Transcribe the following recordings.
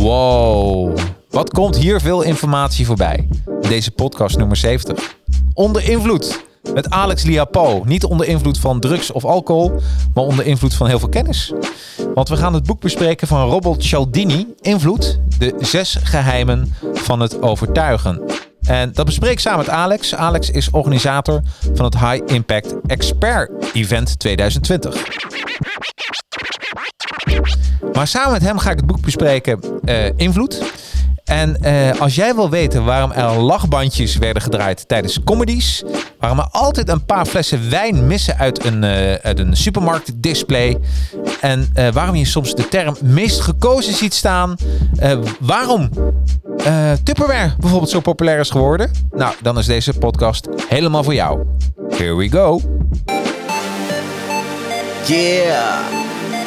Wow, wat komt hier veel informatie voorbij? Deze podcast nummer 70. Onder invloed met Alex Liapo. Niet onder invloed van drugs of alcohol, maar onder invloed van heel veel kennis. Want we gaan het boek bespreken van Robert Cialdini, Invloed, de zes geheimen van het overtuigen. En dat bespreek ik samen met Alex. Alex is organisator van het High Impact Expert Event 2020. Maar samen met hem ga ik het boek bespreken, uh, Invloed. En uh, als jij wil weten waarom er lachbandjes werden gedraaid tijdens comedies, waarom er altijd een paar flessen wijn missen uit een, uit een supermarktdisplay en waarom je soms de term meest gekozen ziet staan, waarom Tupperware bijvoorbeeld zo populair is geworden, nou dan is deze podcast helemaal voor jou. Here we go. Yeah,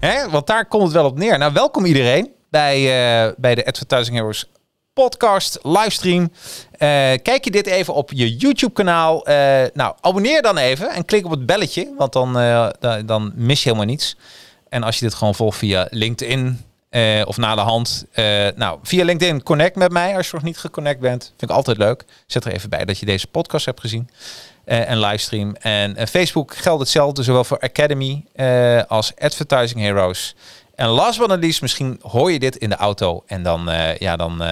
Hè? Want daar komt het wel op neer. Nou, welkom iedereen bij, uh, bij de Advertising Heroes podcast, livestream. Uh, kijk je dit even op je YouTube kanaal. Uh, nou, abonneer dan even en klik op het belletje, want dan, dan, dan, mis je helemaal niets. En als je dit gewoon volgt via LinkedIn of na de hand. nou, via LinkedIn connect met mij als je nog niet geconnect bent. Vind ik altijd leuk. Zet er even bij dat je deze podcast hebt gezien en livestream. En uh, Facebook geldt hetzelfde, zowel voor Academy uh, als Advertising Heroes. En last but not least, misschien hoor je dit in de auto. En dan, ja, dan,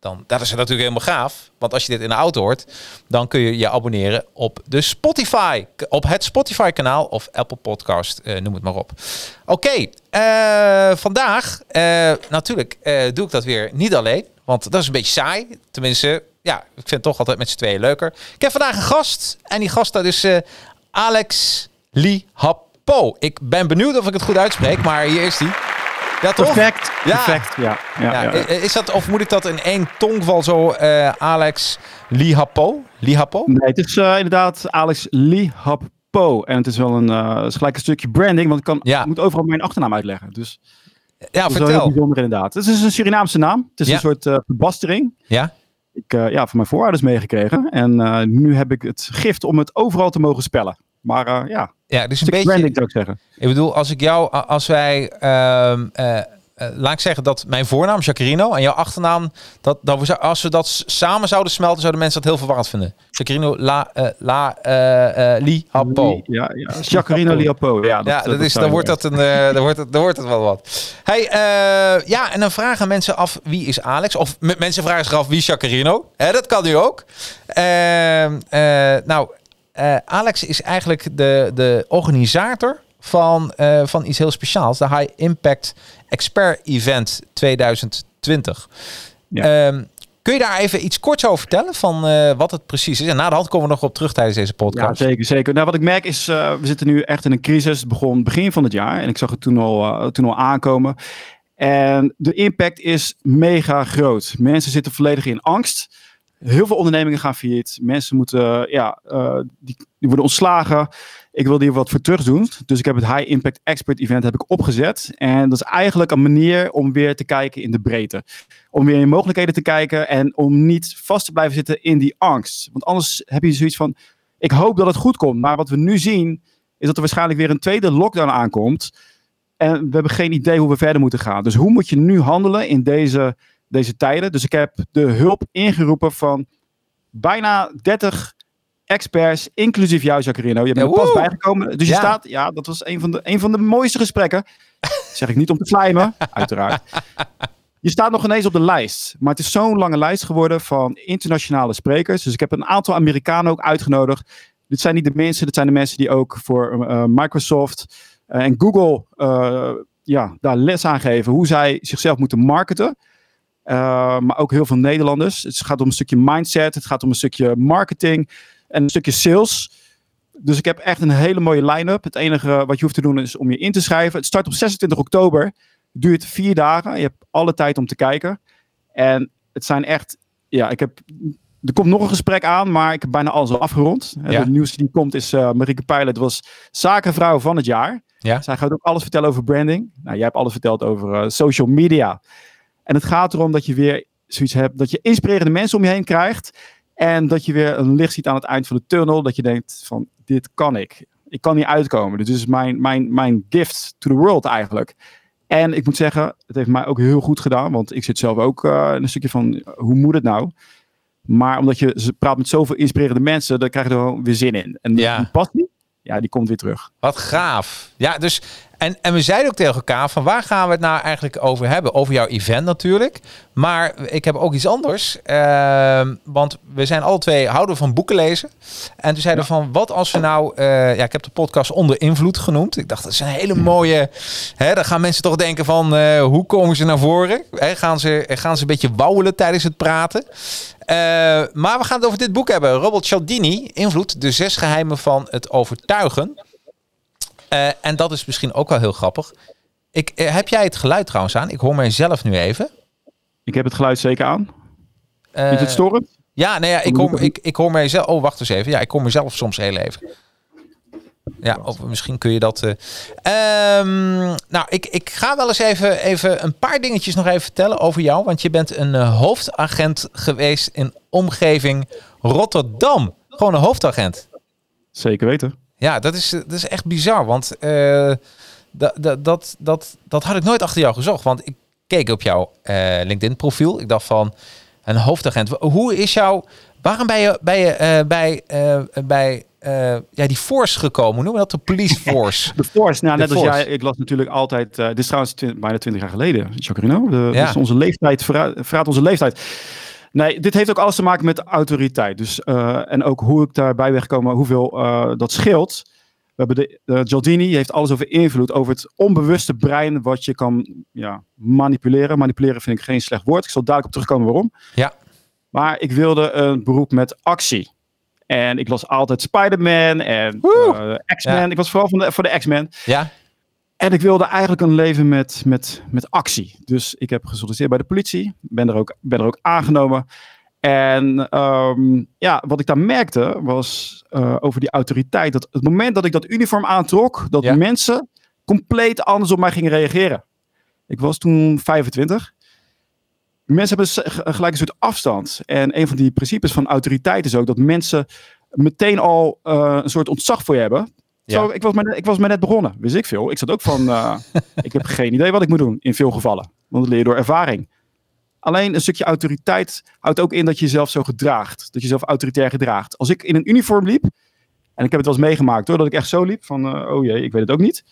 dan, dat is natuurlijk helemaal gaaf. Want als je dit in de auto hoort, dan kun je je abonneren op de Spotify. Op het Spotify kanaal of Apple Podcast, noem het maar op. Oké, vandaag natuurlijk doe ik dat weer niet alleen. Want dat is een beetje saai. Tenminste, ja, ik vind het toch altijd met z'n tweeën leuker. Ik heb vandaag een gast. En die gast dat is uh, Alex Lee Happo. Ik ben benieuwd of ik het goed uitspreek, maar hier is hij. Ja, toch? Perfect. Ja. Perfect, ja. ja, ja, Is dat, of moet ik dat in één tongval zo, uh, Alex? Lee Happo? Nee, het is uh, inderdaad Alex Lee Happo. En het is wel een, uh, is gelijk een stukje branding, want ik, kan, ik moet overal mijn achternaam uitleggen. Dus ja, dat vertel. is heel bijzonder inderdaad. Het is een Surinaamse naam. Het is een soort verbastering. Ja ik, uh, ja, van mijn voorouders meegekregen. En uh, nu heb ik het gift om het overal te mogen spellen. Maar uh, ja, ja, dus een beetje. Branding zou ik zeggen. Ik bedoel, als ik jou, als wij ehm, uh, laat ik zeggen dat mijn voornaam Jacarino en jouw achternaam, dat, dat we, als we dat samen zouden smelten, zouden mensen dat heel verwarrend vinden. Jacarino La, uh, La uh, Li. Ja, ja. Jacarino Li. Ja, dat, ja, dat, is, dan wordt dat een, dan wordt het, dan wordt het wel wat. Hey, ja, en dan vragen mensen af wie is Alex, of mensen vragen zich af wie is Jacarino. Hè, dat kan nu ook. Ehm, nou, Alex is eigenlijk de, de organisator van, uh, van iets heel speciaals. De High Impact Expert Event 2020. Ja. Um, kun je daar even iets korts over vertellen van uh, wat het precies is? En na de hand komen we nog op terug tijdens deze podcast. Ja, zeker, zeker. Nou, wat ik merk is, uh, we zitten nu echt in een crisis. Het begon begin van het jaar en ik zag het toen al, toen al aankomen. En de impact is mega groot. Mensen zitten volledig in angst. Heel veel ondernemingen gaan failliet. Mensen moeten, ja, die, die worden ontslagen ik wilde hier wat voor terug doen. Dus ik heb het High Impact Expert Event heb ik opgezet. En dat is eigenlijk een manier om weer te kijken in de breedte. Om weer in mogelijkheden te kijken en om niet vast te blijven zitten in die angst. Want anders heb je zoiets van, ik hoop dat het goed komt. Maar wat we nu zien, is dat er waarschijnlijk weer een tweede lockdown aankomt. En we hebben geen idee hoe we verder moeten gaan. Dus hoe moet je nu handelen in deze, deze tijden? Dus ik heb de hulp ingeroepen van bijna 30 experts, inclusief jou, Jacarino. Je bent er pas bijgekomen. Dus je staat, ja, dat was een van, de, een van de mooiste gesprekken. zeg ik niet om te slijmen, uiteraard. Je staat nog ineens op de lijst. Maar het is zo'n lange lijst geworden van internationale sprekers. Dus ik heb een aantal Amerikanen ook uitgenodigd. Dit zijn niet de mensen, dit zijn de mensen die ook voor uh, Microsoft uh, en Google uh, ja, daar les aan geven. Hoe zij zichzelf moeten marketen. maar ook heel veel Nederlanders. Het gaat om een stukje mindset. Het gaat om een stukje marketing. En een stukje sales. Dus ik heb echt een hele mooie line-up. Het enige wat je hoeft te doen is om je in te schrijven. Het start op 26 oktober duurt vier dagen. Je hebt alle tijd om te kijken. En het zijn echt, ja, ik heb, er komt nog een gesprek aan, maar ik heb bijna alles al afgerond. Ja. De nieuwste die komt is uh, Marieke Pijlet, was zakenvrouw van het jaar. Ja. Zij gaat ook alles vertellen over branding. Nou, jij hebt alles verteld over uh, social media. En het gaat erom dat je weer zoiets hebt, dat je inspirerende mensen om je heen krijgt. En dat je weer een licht ziet aan het eind van de tunnel. Dat je denkt van, dit kan ik. Ik kan niet uitkomen. Dit is mijn, mijn, mijn gift to the world eigenlijk. En ik moet zeggen, het heeft mij ook heel goed gedaan. Want ik zit zelf ook uh, in een stukje van, hoe moet het nou? Maar omdat je praat met zoveel inspirerende mensen, dan krijg je er gewoon weer zin in. En ja. die passie, ja, die komt weer terug. Wat gaaf. Ja, dus en, en we zeiden ook tegen elkaar van waar gaan we het nou eigenlijk over hebben? Over jouw event natuurlijk. Maar ik heb ook iets anders. Uh, want we zijn alle twee houden van boeken lezen. En toen zeiden we van wat als we nou... Uh, ja, ik heb de podcast Onder Invloed genoemd. Ik dacht dat is een hele mooie... Hè, dan gaan mensen toch denken van uh, hoe komen ze naar voren? Hè, gaan, ze, gaan ze een beetje wauwelen tijdens het praten? Uh, maar we gaan het over dit boek hebben. Robert Cialdini, Invloed, de zes geheimen van het overtuigen. Uh, en dat is misschien ook wel heel grappig. Ik, uh, heb jij het geluid trouwens aan? Ik hoor mijzelf nu even. Ik heb het geluid zeker aan. Uh, Is het storend? Ja, nee, ja, ik, hoor, ik, ik hoor mijzelf... Oh, wacht eens even. Ja, ik hoor mezelf soms heel even. Ja, of misschien kun je dat... Uh, um, nou, ik, ik ga wel eens even, even een paar dingetjes nog even vertellen over jou. Want je bent een uh, hoofdagent geweest in omgeving Rotterdam. Gewoon een hoofdagent. Zeker weten. Ja, dat is, dat is echt bizar. Want uh, dat, dat, dat, dat, dat had ik nooit achter jou gezocht. Want ik keek op jouw LinkedIn profiel. Ik dacht van een hoofdagent. Hoe is jouw... Waarom ben je, ben je bij... bij uh, ja, die force gekomen. Hoe noemen we dat? De police force. de force. Nou, net als jij, ik las natuurlijk altijd... Uh, dit is trouwens bijna twintig jaar geleden, Jacarino. De, ja. Dus onze leeftijd, verraadt onze leeftijd. Nee, dit heeft ook alles te maken met autoriteit. Dus, uh, en ook hoe ik daarbij ben gekomen, hoeveel dat scheelt. We hebben de, uh, Gialdini heeft alles over invloed, over het onbewuste brein wat je kan ja, manipuleren. Manipuleren vind ik geen slecht woord. Ik zal duidelijk op terugkomen waarom. Ja. Maar ik wilde een beroep met actie. En ik las altijd Spider-Man en uh, X-Men. Ja. Ik was vooral van de, voor de X-Men. Ja. En ik wilde eigenlijk een leven met, met, met actie. Dus ik heb gesolliciteerd bij de politie. Ben er ook, ben er ook aangenomen. En um, ja, wat ik daar merkte was uh, over die autoriteit. Dat het moment dat ik dat uniform aantrok, dat ja. mensen compleet anders op mij gingen reageren. Ik was toen 25 mensen hebben gelijk een soort afstand. En een van die principes van autoriteit is ook dat mensen meteen al uh, een soort ontzag voor je hebben. Ja. Zo, ik, was maar, ik was maar net begonnen, wist ik veel. Ik zat ook van, uh, ik heb geen idee wat ik moet doen in veel gevallen. Want dat leer je door ervaring. Alleen een stukje autoriteit houdt ook in dat je jezelf zo gedraagt. Dat je jezelf autoritair gedraagt. Als ik in een uniform liep, en ik heb het wel eens meegemaakt hoor, dat ik echt zo liep van, uh, oh jee, ik weet het ook niet.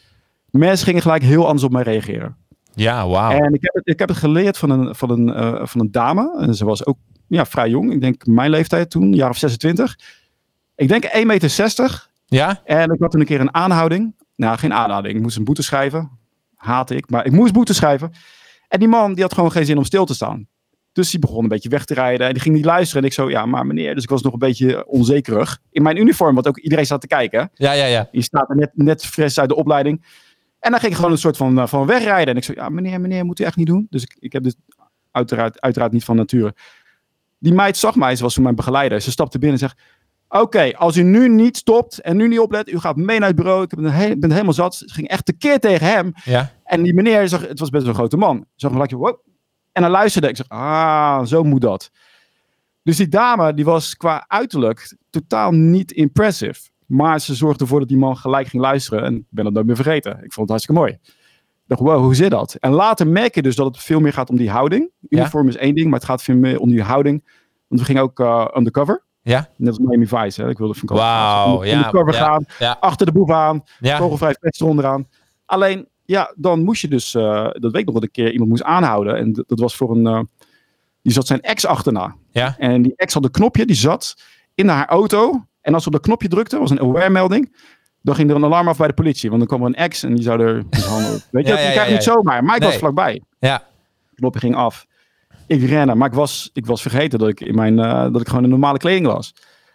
Mensen gingen gelijk heel anders op mij reageren. Ja, wauw. En ik heb, het, ik heb het geleerd van een, van een, uh, van een dame. En ze was ook ja, vrij jong. Ik denk mijn leeftijd toen, een jaar of 26. Ik denk 1,60 meter. Ja? En ik had toen een keer een aanhouding. Nou, geen aanhouding. Ik moest een boete schrijven. Haat ik. Maar ik moest boete schrijven. En die man die had gewoon geen zin om stil te staan. Dus die begon een beetje weg te rijden. En die ging niet luisteren. En ik zo, ja, maar meneer. Dus ik was nog een beetje onzekerig. In mijn uniform, wat ook iedereen zat te kijken. Ja, ja, ja. Je staat er net, net fris uit de opleiding. En dan ging ik gewoon een soort van, uh, van wegrijden. En ik zei, ja, meneer, meneer, moet u echt niet doen. Dus ik, ik heb dus uiteraard, uiteraard niet van nature. Die meid zag mij, ze was toen mijn begeleider. Ze stapte binnen en zegt, oké, okay, als u nu niet stopt en nu niet oplet, u gaat mee naar het bureau. Ik ben, he ben helemaal zat. Ze ging echt tekeer tegen hem. Ja. En die meneer, zag, het was best wel een grote man. Zag gelijk, wow. En hij luisterde. Ik zeg, ah, zo moet dat. Dus die dame, die was qua uiterlijk totaal niet impressive. Maar ze zorgde ervoor dat die man gelijk ging luisteren. En ik ben dat nooit meer vergeten. Ik vond het hartstikke mooi. Ik dacht, wow, hoe zit dat? En later merk je dus dat het veel meer gaat om die houding. Uniform ja. is één ding, maar het gaat veel meer om die houding. Want we gingen ook uh, undercover. Ja. Net als Miami Vice. Hè? Ik wilde van wow, ja, ja, gaan. Ja. Achter de boef aan. Ja. Vogelvrij pest eronder aan. Alleen, ja, dan moest je dus, eh, dat weet ik nog dat een keer iemand moest aanhouden. En dat was voor een, eh, die zat zijn ex achterna. Ja. En die ex had een knopje, die zat in haar auto. En als ze op dat knopje drukte, was een aware melding. Dan ging er een alarm af bij de politie. Want dan kwam er een ex en die zou er mishandelen. Weet je, Ja, dat je niet zomaar. Maar ik was vlakbij. Ja. Het knopje ging af. Ik rende, maar ik was, ik was vergeten dat ik, in mijn, eh, dat ik gewoon in normale kleding was.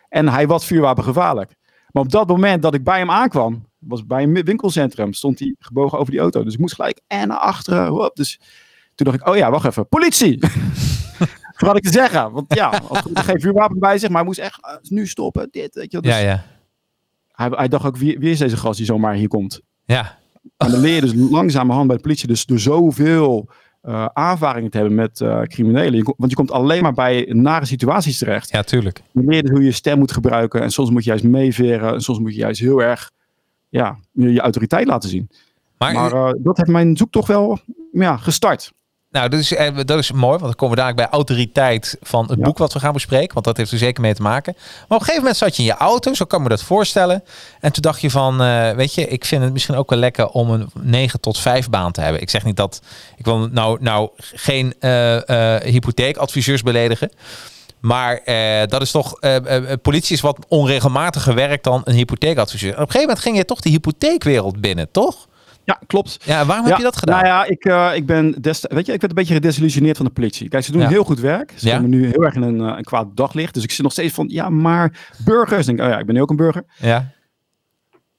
En hij was vuurwapengevaarlijk. Maar op dat moment dat ik bij hem aankwam, was bij een winkelcentrum, stond hij gebogen over die auto. Dus ik moest gelijk en naar achteren. hop. Dus toen dacht ik, oh ja, wacht even, politie! Wat had ik te zeggen? Want ja, als er geen vuurwapen bij zich, maar hij moest echt eh, nu stoppen. Dit, weet je. Dus Ja, ja. Hij, hij dacht ook, wie, wie is deze gast die zomaar hier komt? Ja. En dan leer je dus langzamerhand bij de politie dus door zoveel aanvaringen te hebben met eh, criminelen. Je, want je komt alleen maar bij nare situaties terecht. Ja, tuurlijk. Je leert hoe je je stem moet gebruiken. En soms moet je juist meeveren. En soms moet je juist heel erg ja, je, je autoriteit laten zien. Maar, Maar eh, dat heeft mijn zoektocht wel ja, gestart. Nou, dat is, eh, dat is mooi, want dan komen we dadelijk bij autoriteit van het Ja. boek wat we gaan bespreken. Want dat heeft er zeker mee te maken. Maar op een gegeven moment zat je in je auto, zo kan ik me dat voorstellen. En toen dacht je van, eh, weet je, ik vind het misschien ook wel lekker om een 9 tot 5 baan te hebben. Ik zeg niet dat, ik wil nou, nou geen eh, hypotheekadviseurs beledigen. Maar eh, dat is toch, eh, politie is wat onregelmatiger werk dan een hypotheekadviseur. En op een gegeven moment ging je toch de hypotheekwereld binnen, toch? Ja, klopt. Ja, waarom ja, heb je dat gedaan? Nou ja, ik, eh, ik ben destijds, weet je, ik werd een beetje gedesillusioneerd van de politie. Kijk, ze doen Ja. heel goed werk. Ze Ja. komen nu heel erg in een, eh, een kwaad daglicht. Dus ik zit nog steeds van, ja, maar burgers. Denk, oh ja, ik ben nu ook een burger. Ja,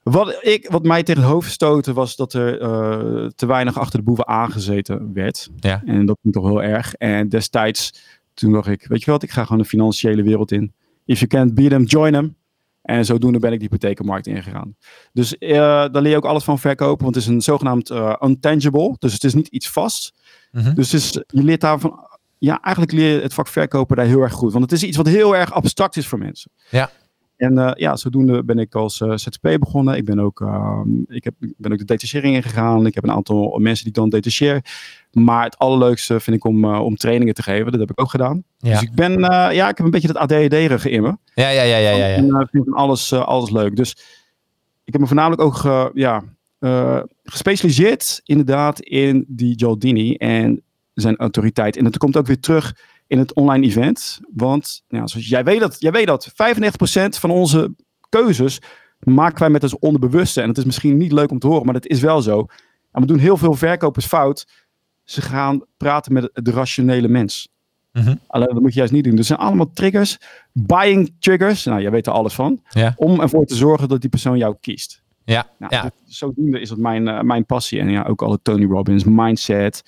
Wat, ik, wat mij tegen het hoofd stootte was dat er eh, te weinig achter de boeven aangezeten werd. Ja. En dat vind ik toch heel erg. En destijds, toen dacht ik, weet je wat, ik ga gewoon de financiële wereld in. If you can't beat them, join them. En zodoende ben ik de hypothekenmarkt ingegaan. Dus eh daar leer je ook alles van verkopen, want het is een zogenaamd eh, untangible. Dus het is niet iets vast. Mhm. Dus is, je leert daarvan, ja, eigenlijk leer je het vak verkopen daar heel erg goed. Want het is iets wat heel erg abstract is voor mensen. Ja. En eh, ja, zodoende ben ik als eh ZZP begonnen. Ik ben ook, ehm, ik heb, ik ben ook de detachering ingegaan. Ik heb een aantal mensen die ik dan detacheer. Maar het allerleukste vind ik om, eh, om trainingen te geven. Dat heb ik ook gedaan. Ja. Dus ik ben, ja, ik heb een beetje dat ADHD-rige in me. ja, ja, ja, ja, ja. ja. En uh, vind van alles, alles leuk. Dus ik heb me voornamelijk ook ja, gespecialiseerd inderdaad in die Gialdini en zijn autoriteit. En dat komt ook weer terug in het online event. Want ja, zoals jij weet dat, jij weet dat 95% van onze keuzes maken wij met ons onderbewuste. En het is misschien niet leuk om te horen, maar dat is wel zo. En we doen heel veel verkopers fout. Ze gaan praten met de rationele mens. Mhm. Alleen dat moet je juist niet doen. Dus het zijn allemaal triggers, buying triggers. Nou, jij weet er alles van. Ja. Om ervoor te zorgen dat die persoon jou kiest. Ja, Nou, ja. dat- zodoende is dat mijn, eh, mijn passie. En ja, ook alle Tony Robbins, mindset.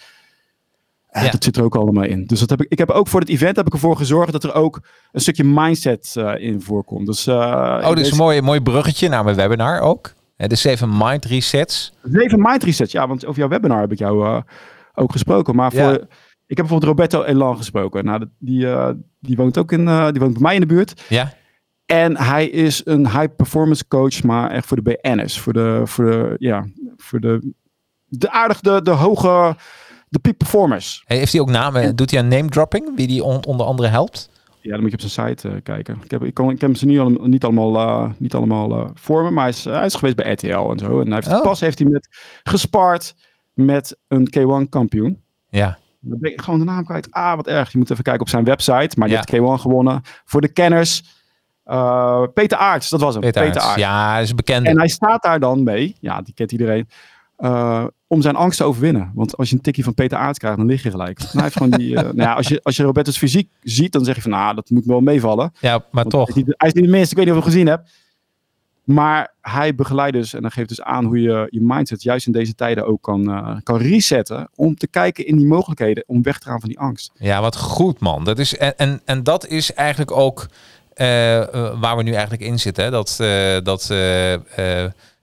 Ja. Dat zit er ook allemaal in. Dus dat heb ik, ik heb ook voor het event heb ik ervoor gezorgd dat er ook een stukje mindset eh, in voorkomt. Dus, eh, Oh, dit is een mooi, mooi bruggetje naar mijn webinar ook. De 7 Mind Resets. Zeven mind resets. Ja, want over jouw webinar heb ik jou eh, ook gesproken. Maar voor, Ja. ik heb bijvoorbeeld Roberto Elan gesproken. Nou, die, die woont ook in, die woont bij mij in de buurt. Ja, En hij is een high performance coach, maar echt voor de BN'ers. Voor de, voor de, ja, voor de, de aardig, de, de hoge, de peak performers. Hey, heeft hij ook namen? Doet hij een name dropping? Wie die on- onder andere helpt? Ja, dan moet je op zijn site eh, kijken. Ik heb, ik, kan, ik heb ze niet, al, niet allemaal, eh, niet allemaal eh, voor me, maar hij is, hij is geweest bij RTL en zo. En hij heeft, Oh. pas heeft hij met gespaard met een K1 kampioen. Ja, Dan ben ik gewoon de naam kwijt. Ah, wat erg. Je moet even kijken op zijn website. Maar die Ja. heeft K1 gewonnen. Voor de kenners. eh, Peter Aarts, dat was hem. Peter, Peter. Aarts. Ja, dat is een bekende. En hij staat daar dan mee. Ja, die kent iedereen. Eh, om zijn angst te overwinnen. Want als je een tikje van Peter Aarts krijgt, dan lig je gelijk. Hij heeft gewoon die, eh, nou ja, als, je, als je Roberto's fysiek ziet, dan zeg je van, nou, dat moet wel meevallen. ja, maar toch. Hij is, niet, hij is niet de minste, ik weet niet of je hem gezien hebt. Maar hij begeleidt dus en dan geeft dus aan hoe je je mindset juist in deze tijden ook kan, eh, kan resetten. Om te kijken in die mogelijkheden om weg te gaan van die angst. Ja, wat goed man. Dat is, en, en, en dat is eigenlijk ook waar we nu eigenlijk in zitten. Hè? Dat, dat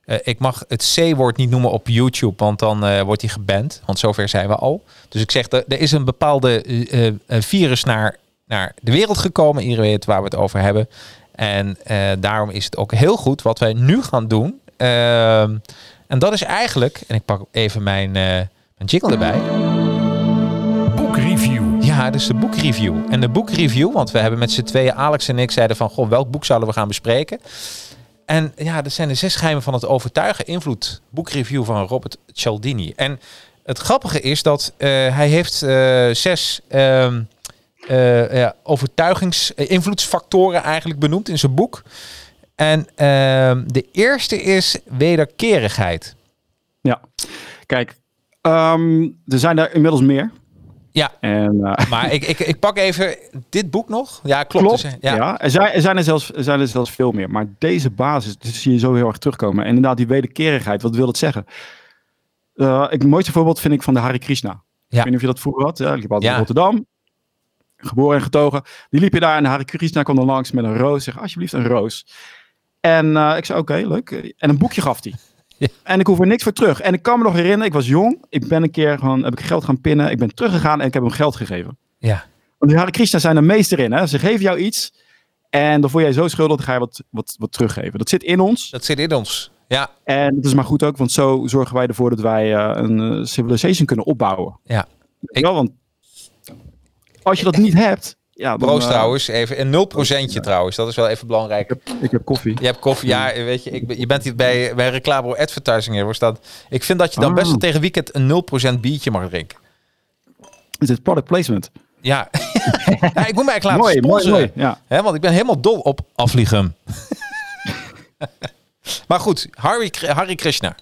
eh, ik mag het C-woord niet noemen op YouTube, want dan eh, wordt hij geband. Want zover zijn we al. Dus ik zeg, er er is een bepaalde eh, virus naar, naar de wereld gekomen. Iedereen weet waar we het over hebben. En daarom is het ook heel goed wat wij nu gaan doen. Ehm, en dat is eigenlijk, en ik pak even mijn, mijn jingle erbij. Boekreview. Ja, dus de boekreview. En de boekreview, want we hebben met z'n tweeën, Alex en ik, zeiden van, goh, welk boek zouden we gaan bespreken? En ja, dat zijn de zes geheimen van het overtuigen. Invloed, boekreview van Robert Cialdini. En het grappige is dat eh, hij heeft eh, zes eh, ja, overtuigings, invloedsfactoren eigenlijk benoemd in zijn boek. En ehm, de eerste is wederkerigheid. Ja, kijk, ehm, er zijn er inmiddels meer. Ja, En, eh, maar ik, ik, ik pak even dit boek nog. Ja, klopt. Klopt. Dus, ja. ja. er, zijn, er, zijn er, zelfs, er zijn er zelfs veel meer. Maar deze basis, die zie je zo heel erg terugkomen. En inderdaad, die wederkerigheid, wat wil dat zeggen? Eh, ik, het mooiste voorbeeld vind ik van de Hare Krishna. Ik weet niet of je dat vroeger had. Ja, ik heb altijd Ja. in Rotterdam. Geboren en getogen. Die liep je daar en de Hare Krishna kwam er langs met een roos. Zeg, alsjeblieft een roos. En eh, ik zei, oké, leuk. En een boekje gaf hij. Ja. En ik hoef er niks voor terug. En ik kan me nog herinneren, ik was jong. Ik ben een keer gewoon, heb ik geld gaan pinnen. Ik ben teruggegaan en ik heb hem geld gegeven. ja. Want die Hare Krishna zijn er meester in. Hè? Ze geven jou iets en dan voel jij zo schuldig, dan ga je wat, wat, wat teruggeven. Dat zit in ons. Dat zit in ons. Ja, En dat is maar goed ook, want zo zorgen wij ervoor dat wij eh, een eh, civilization kunnen opbouwen. ja. Ik, wel, want als je dat niet hebt, ja, dan, Proost eh, trouwens, even een 0% trouwens. Dat is wel even belangrijk. ik, heb, ik heb koffie. Je hebt koffie, ja, weet je, ik, je bent hier bij, bij reclame advertising staat. Ik vind dat je dan Ah. best wel tegen weekend een 0% biertje mag drinken. Dit is product placement. Ja. ja, ik moet mij eigenlijk laten Mooi, mooi, sponsoren. mooi. Ja. Want ik ben helemaal dol op afvliegen. maar goed, Harry, Harry Krishna.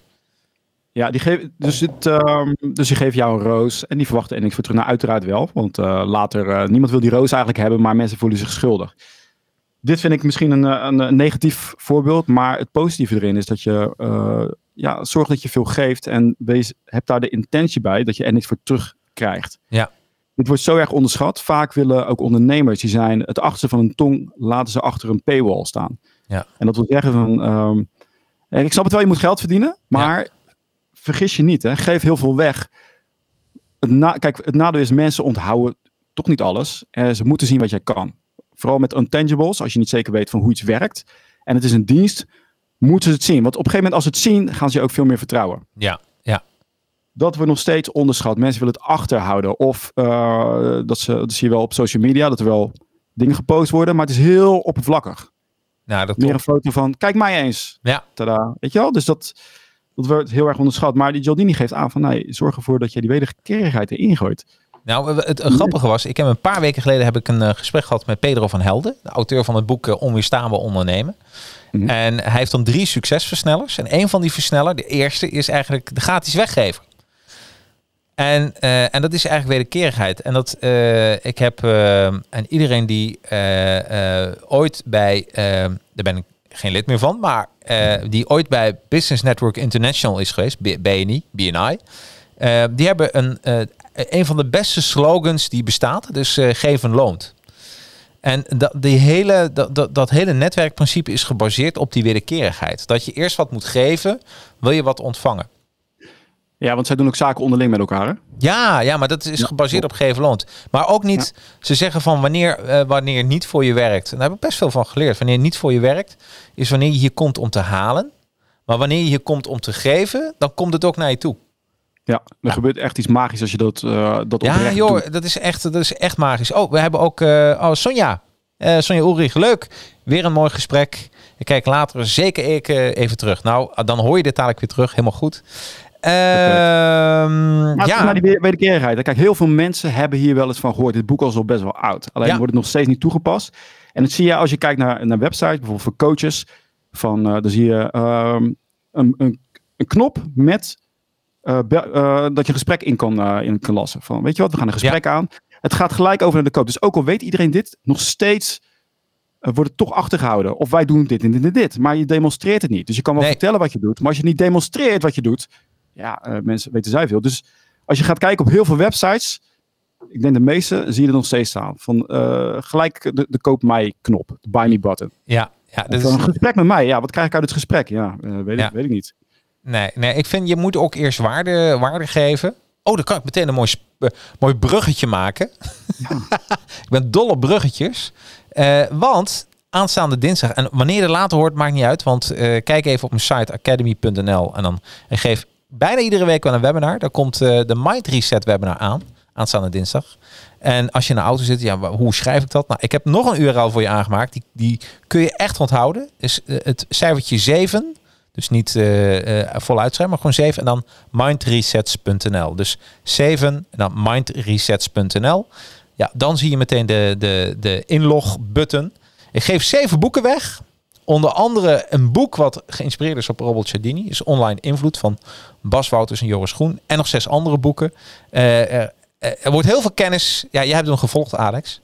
Ja, die geef, dus, het, ehm, dus die geeft jou een roos en die verwachten er niks voor terug. Nou, uiteraard wel, want eh, later, eh, niemand wil die roos eigenlijk hebben, maar mensen voelen zich schuldig. Dit vind ik misschien een, eh, een, een negatief voorbeeld, maar het positieve erin is dat je eh, ja, zorgt dat je veel geeft en wees, heb daar de intentie bij dat je er niks voor terugkrijgt. Ja. Dit wordt zo erg onderschat. Vaak willen ook ondernemers, die zijn het achterste van hun tong, laten ze achter een paywall staan. Ja. En dat wil zeggen van, eh, ik snap het wel, je moet geld verdienen, maar vergis je niet, hè, geef heel veel weg. Het na, kijk, het nadeel is mensen onthouden toch niet alles. Eh, ze moeten zien wat jij kan. Vooral met intangibles, als je niet zeker weet van hoe iets werkt. En het is een dienst, moeten ze het zien. Want op een gegeven moment als ze het zien, gaan ze je ook veel meer vertrouwen. Ja, ja. Dat wordt nog steeds onderschat. Mensen willen het achterhouden. Of eh, dat, ze, dat zie je wel op social media, dat er wel dingen gepost worden. Maar het is heel oppervlakkig. Nou, dat Meer een foto van, kijk mij eens. Ja. Tada. Weet je wel? Dus dat, dat wordt heel erg onderschat. Maar die Jaldini geeft aan van, nee, zorg ervoor dat je die wederkerigheid erin gooit. Nou, het, grappige was, ik heb een paar weken geleden heb ik een eh, gesprek gehad met Pedro van Helden, de auteur van het boek eh, Onweerstaanbaar ondernemen. Mhm. En hij heeft dan drie succesversnellers. En een van die versneller, de eerste, is eigenlijk de gratis weggever. En, eh, en dat is eigenlijk wederkerigheid. En dat ik heb en iedereen die ooit bij, daar ben ik geen lid meer van, maar eh, die ooit bij Business Network International is geweest, BNI, BNI, eh, die hebben een, eh, een van de beste slogans die bestaat, dus geven loont. En dat, die hele, dat, dat, dat hele netwerkprincipe is gebaseerd op die wederkerigheid. Dat je eerst wat moet geven, wil je wat ontvangen. Ja, want zij doen ook zaken onderling met elkaar. Hè? Ja, ja, maar dat is Ja, gebaseerd op geven loont. Maar ook niet, ze zeggen van wanneer, eh, wanneer niet voor je werkt. En daar heb ik best veel van geleerd. Wanneer niet voor je werkt, is wanneer je hier komt om te halen. Maar wanneer je hier komt om te geven, dan komt het ook naar je toe. Ja, er gebeurt echt iets magisch als je dat, eh dat Ja, joh, doet. dat is echt, dat is echt magisch. Oh, we hebben ook eh oh, Sonja. Sonja Ulrich, leuk. Weer een mooi gesprek. Ik kijk later zeker ik, even terug. Nou, dan hoor je dit dadelijk weer terug. Helemaal goed. Ehm, Maar ja, naar die we- wederkerigheid. Kijk, heel veel mensen hebben hier wel eens van gehoord. Dit boek is al best wel oud. Alleen Ja. wordt het nog steeds niet toegepast. En dat zie je als je kijkt naar, naar websites, bijvoorbeeld voor coaches. Van, eh, dan zie je ehm, een, een, een knop met eh, be- eh, dat je een gesprek in kan, in kan lassen. Van, weet je wat, we gaan een gesprek aan. Het gaat gelijk over naar de coach. Dus ook al weet iedereen dit, nog steeds wordt het toch achtergehouden. Of wij doen dit en dit en dit. Maar je demonstreert het niet. Dus je kan wel Nee. vertellen wat je doet. Maar als je niet demonstreert wat je doet, ja, eh, mensen weten zij veel. Dus als je gaat kijken op heel veel websites, ik denk de meeste, zie je er nog steeds staan. Van eh, gelijk de, de koop mij knop, de buy me button. ja, ja, is, een gesprek met mij, ja, wat krijg ik uit het gesprek? Ja, eh, weet, Ja. Ik, weet ik niet. nee, nee, ik vind je moet ook eerst waarde, waarde geven. Oh, dan kan ik meteen een mooi, mooi bruggetje maken. ik ben dol op bruggetjes. Want aanstaande dinsdag, en wanneer je er later hoort, maakt niet uit. Want kijk even op mijn site academy.nl en dan en geef bijna iedere week wel een webinar. Daar komt eh, de Mind Reset webinar aan. aanstaande dinsdag. En als je in de auto zit, ja, hoe schrijf ik dat? Nou, ik heb nog een URL voor je aangemaakt. Die, die kun je echt onthouden. Is eh, het cijfertje 7. Dus niet eh eh voluit schrijven, maar gewoon 7 en dan mindresets.nl. Dus 7 en dan mindresets.nl. Ja, dan zie je meteen de, de, de inlog-button. Ik geef zeven boeken weg. Onder andere een boek wat geïnspireerd is op Robert Cialdini. Is Online Invloed van Bas Wouters en Joris Groen. En nog zes andere boeken. Eh, er, er wordt heel veel kennis. Ja, jij hebt hem gevolgd, Alex.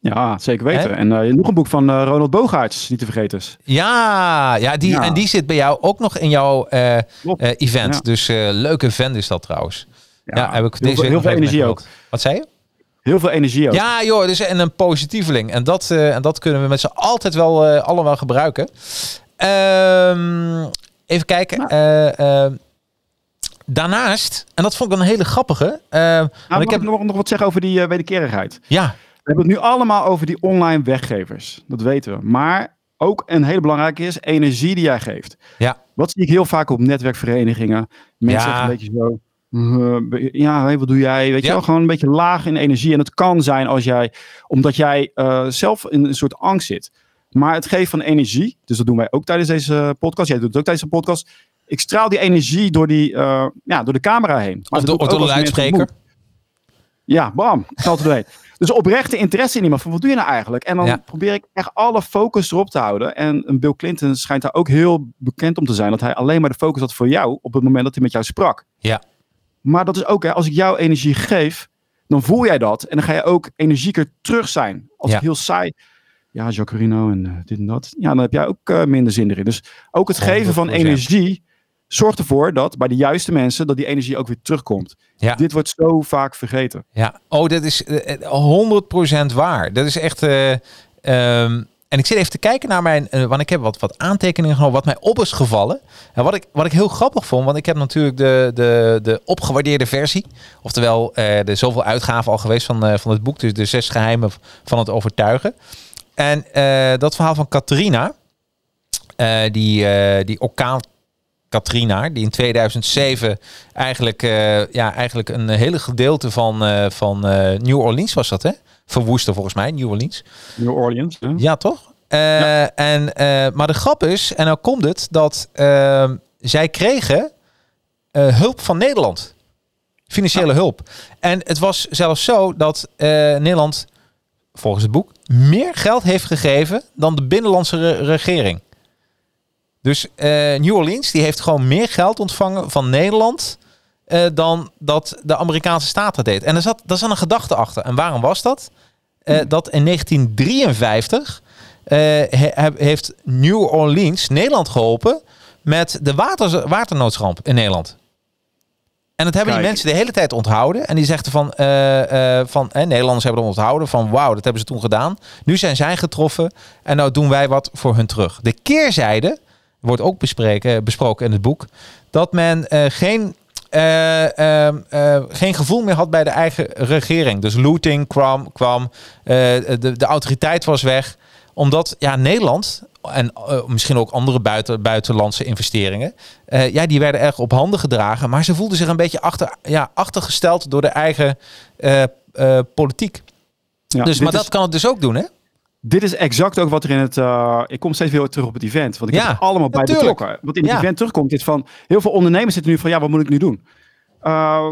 Ja, zeker weten. Hè? En eh, nog een boek van eh, Ronald Bogaerts, niet te vergeten. is. Ja, ja, die, Ja. en die zit bij jou ook nog in jouw eh, eh, event. Ja. Dus eh leuke event is dat trouwens. Ja, heb ik heel, deze heel veel energie ook. Wat zei je? Heel veel energie ook. Ja, joh, dus en een positieveling. En dat, eh, en dat kunnen we met z'n altijd wel eh, allemaal gebruiken. Ehm, even kijken. Nou. Eh, eh, daarnaast, en dat vond ik een hele grappige. eh, Nou, want ik heb, nog, nog wat zeggen over die eh, wederkerigheid? ja, We hebben het nu allemaal over die online weggevers. Dat weten we. Maar ook een hele belangrijke is energie die jij geeft. Ja. Wat zie ik heel vaak op netwerkverenigingen? Mensen Ja. zeggen een beetje zo. Eh, ja, wat doe jij? Weet Ja. je wel, gewoon een beetje laag in energie. En het kan zijn als jij, omdat jij eh, zelf in een soort angst zit. Maar het geven van energie, dus dat doen wij ook tijdens deze podcast. Jij doet het ook tijdens de podcast. Ik straal die energie door, die, eh, ja, door de camera heen. Maar of dat door, de luidspreker. Ja, bam. Geld er doorheen. Dus oprechte interesse in iemand. Van wat doe je nou eigenlijk? En dan Ja. probeer ik echt alle focus erop te houden. En Bill Clinton schijnt daar ook heel bekend om te zijn. Dat hij alleen maar de focus had voor jou op het moment dat hij met jou sprak. Ja. Maar dat is ook, hè, als ik jou energie geef, dan voel jij dat. En dan ga je ook energieker terug zijn. Als Ja. ik heel saai. Ja, Jacarino en eh, dit en dat. Ja, dan heb jij ook eh, minder zin erin. Dus ook het geven van 100%. energie zorgt ervoor dat bij de juiste mensen dat die energie ook weer terugkomt. Ja. Dit wordt zo vaak vergeten. Ja, oh, dat is eh, eh, 100% waar. Dat is echt. eh, ehm, en ik zit even te kijken naar mijn. eh, want ik heb wat, wat aantekeningen genomen. Wat mij op is gevallen. En wat ik, wat ik heel grappig vond. Want ik heb natuurlijk de, de, de opgewaardeerde versie. Oftewel, eh de zoveel uitgaven al geweest van, eh, van het boek. Dus de zes geheimen van het overtuigen. En dat verhaal van Catharina. eh, die, die orkaan Katrina, die in 2007 eigenlijk, ja, eigenlijk een hele gedeelte van, van New Orleans was dat, hè? Verwoestte volgens mij, New Orleans. New Orleans. Hè? Ja, toch? Eh, en, eh, maar de grap is, en nou komt het, dat eh, zij kregen eh, hulp van Nederland. Financiële hulp. En het was zelfs zo dat Nederland, volgens het boek, meer geld heeft gegeven dan de binnenlandse re- regering. Dus New Orleans die heeft gewoon meer geld ontvangen van Nederland dan dat de Amerikaanse staat dat deed. En er zat, daar zat een gedachte achter. En waarom was dat? Eh, dat in 1953 eh, he- heeft New Orleans Nederland geholpen met de water, waternoodramp in Nederland. En dat hebben die mensen de hele tijd onthouden. En die zeggen van, eh, van eh, Nederlanders hebben het onthouden. Van wauw, dat hebben ze toen gedaan. Nu zijn zij getroffen. En nou doen wij wat voor hun terug. De keerzijde wordt ook bespreken, besproken in het boek. Dat men geen, eh, ehm, eh, geen gevoel meer had bij de eigen regering. Dus looting kwam. kwam eh, de, de autoriteit was weg. Omdat ja, Nederland en misschien ook andere buiten, buitenlandse investeringen. ja, die werden erg op handen gedragen. Maar ze voelden zich een beetje achter, ja, achtergesteld door de eigen politiek. Ja, dus, maar is- dat kan het dus ook doen, hè? Dit is exact ook wat er in het. eh, ik kom steeds weer terug op het event. Want ik Ja, heb allemaal bij natuurlijk. betrokken. Wat in het Ja. event terugkomt, is van. Heel veel ondernemers zitten nu van. Ja, wat moet ik nu doen? Uh,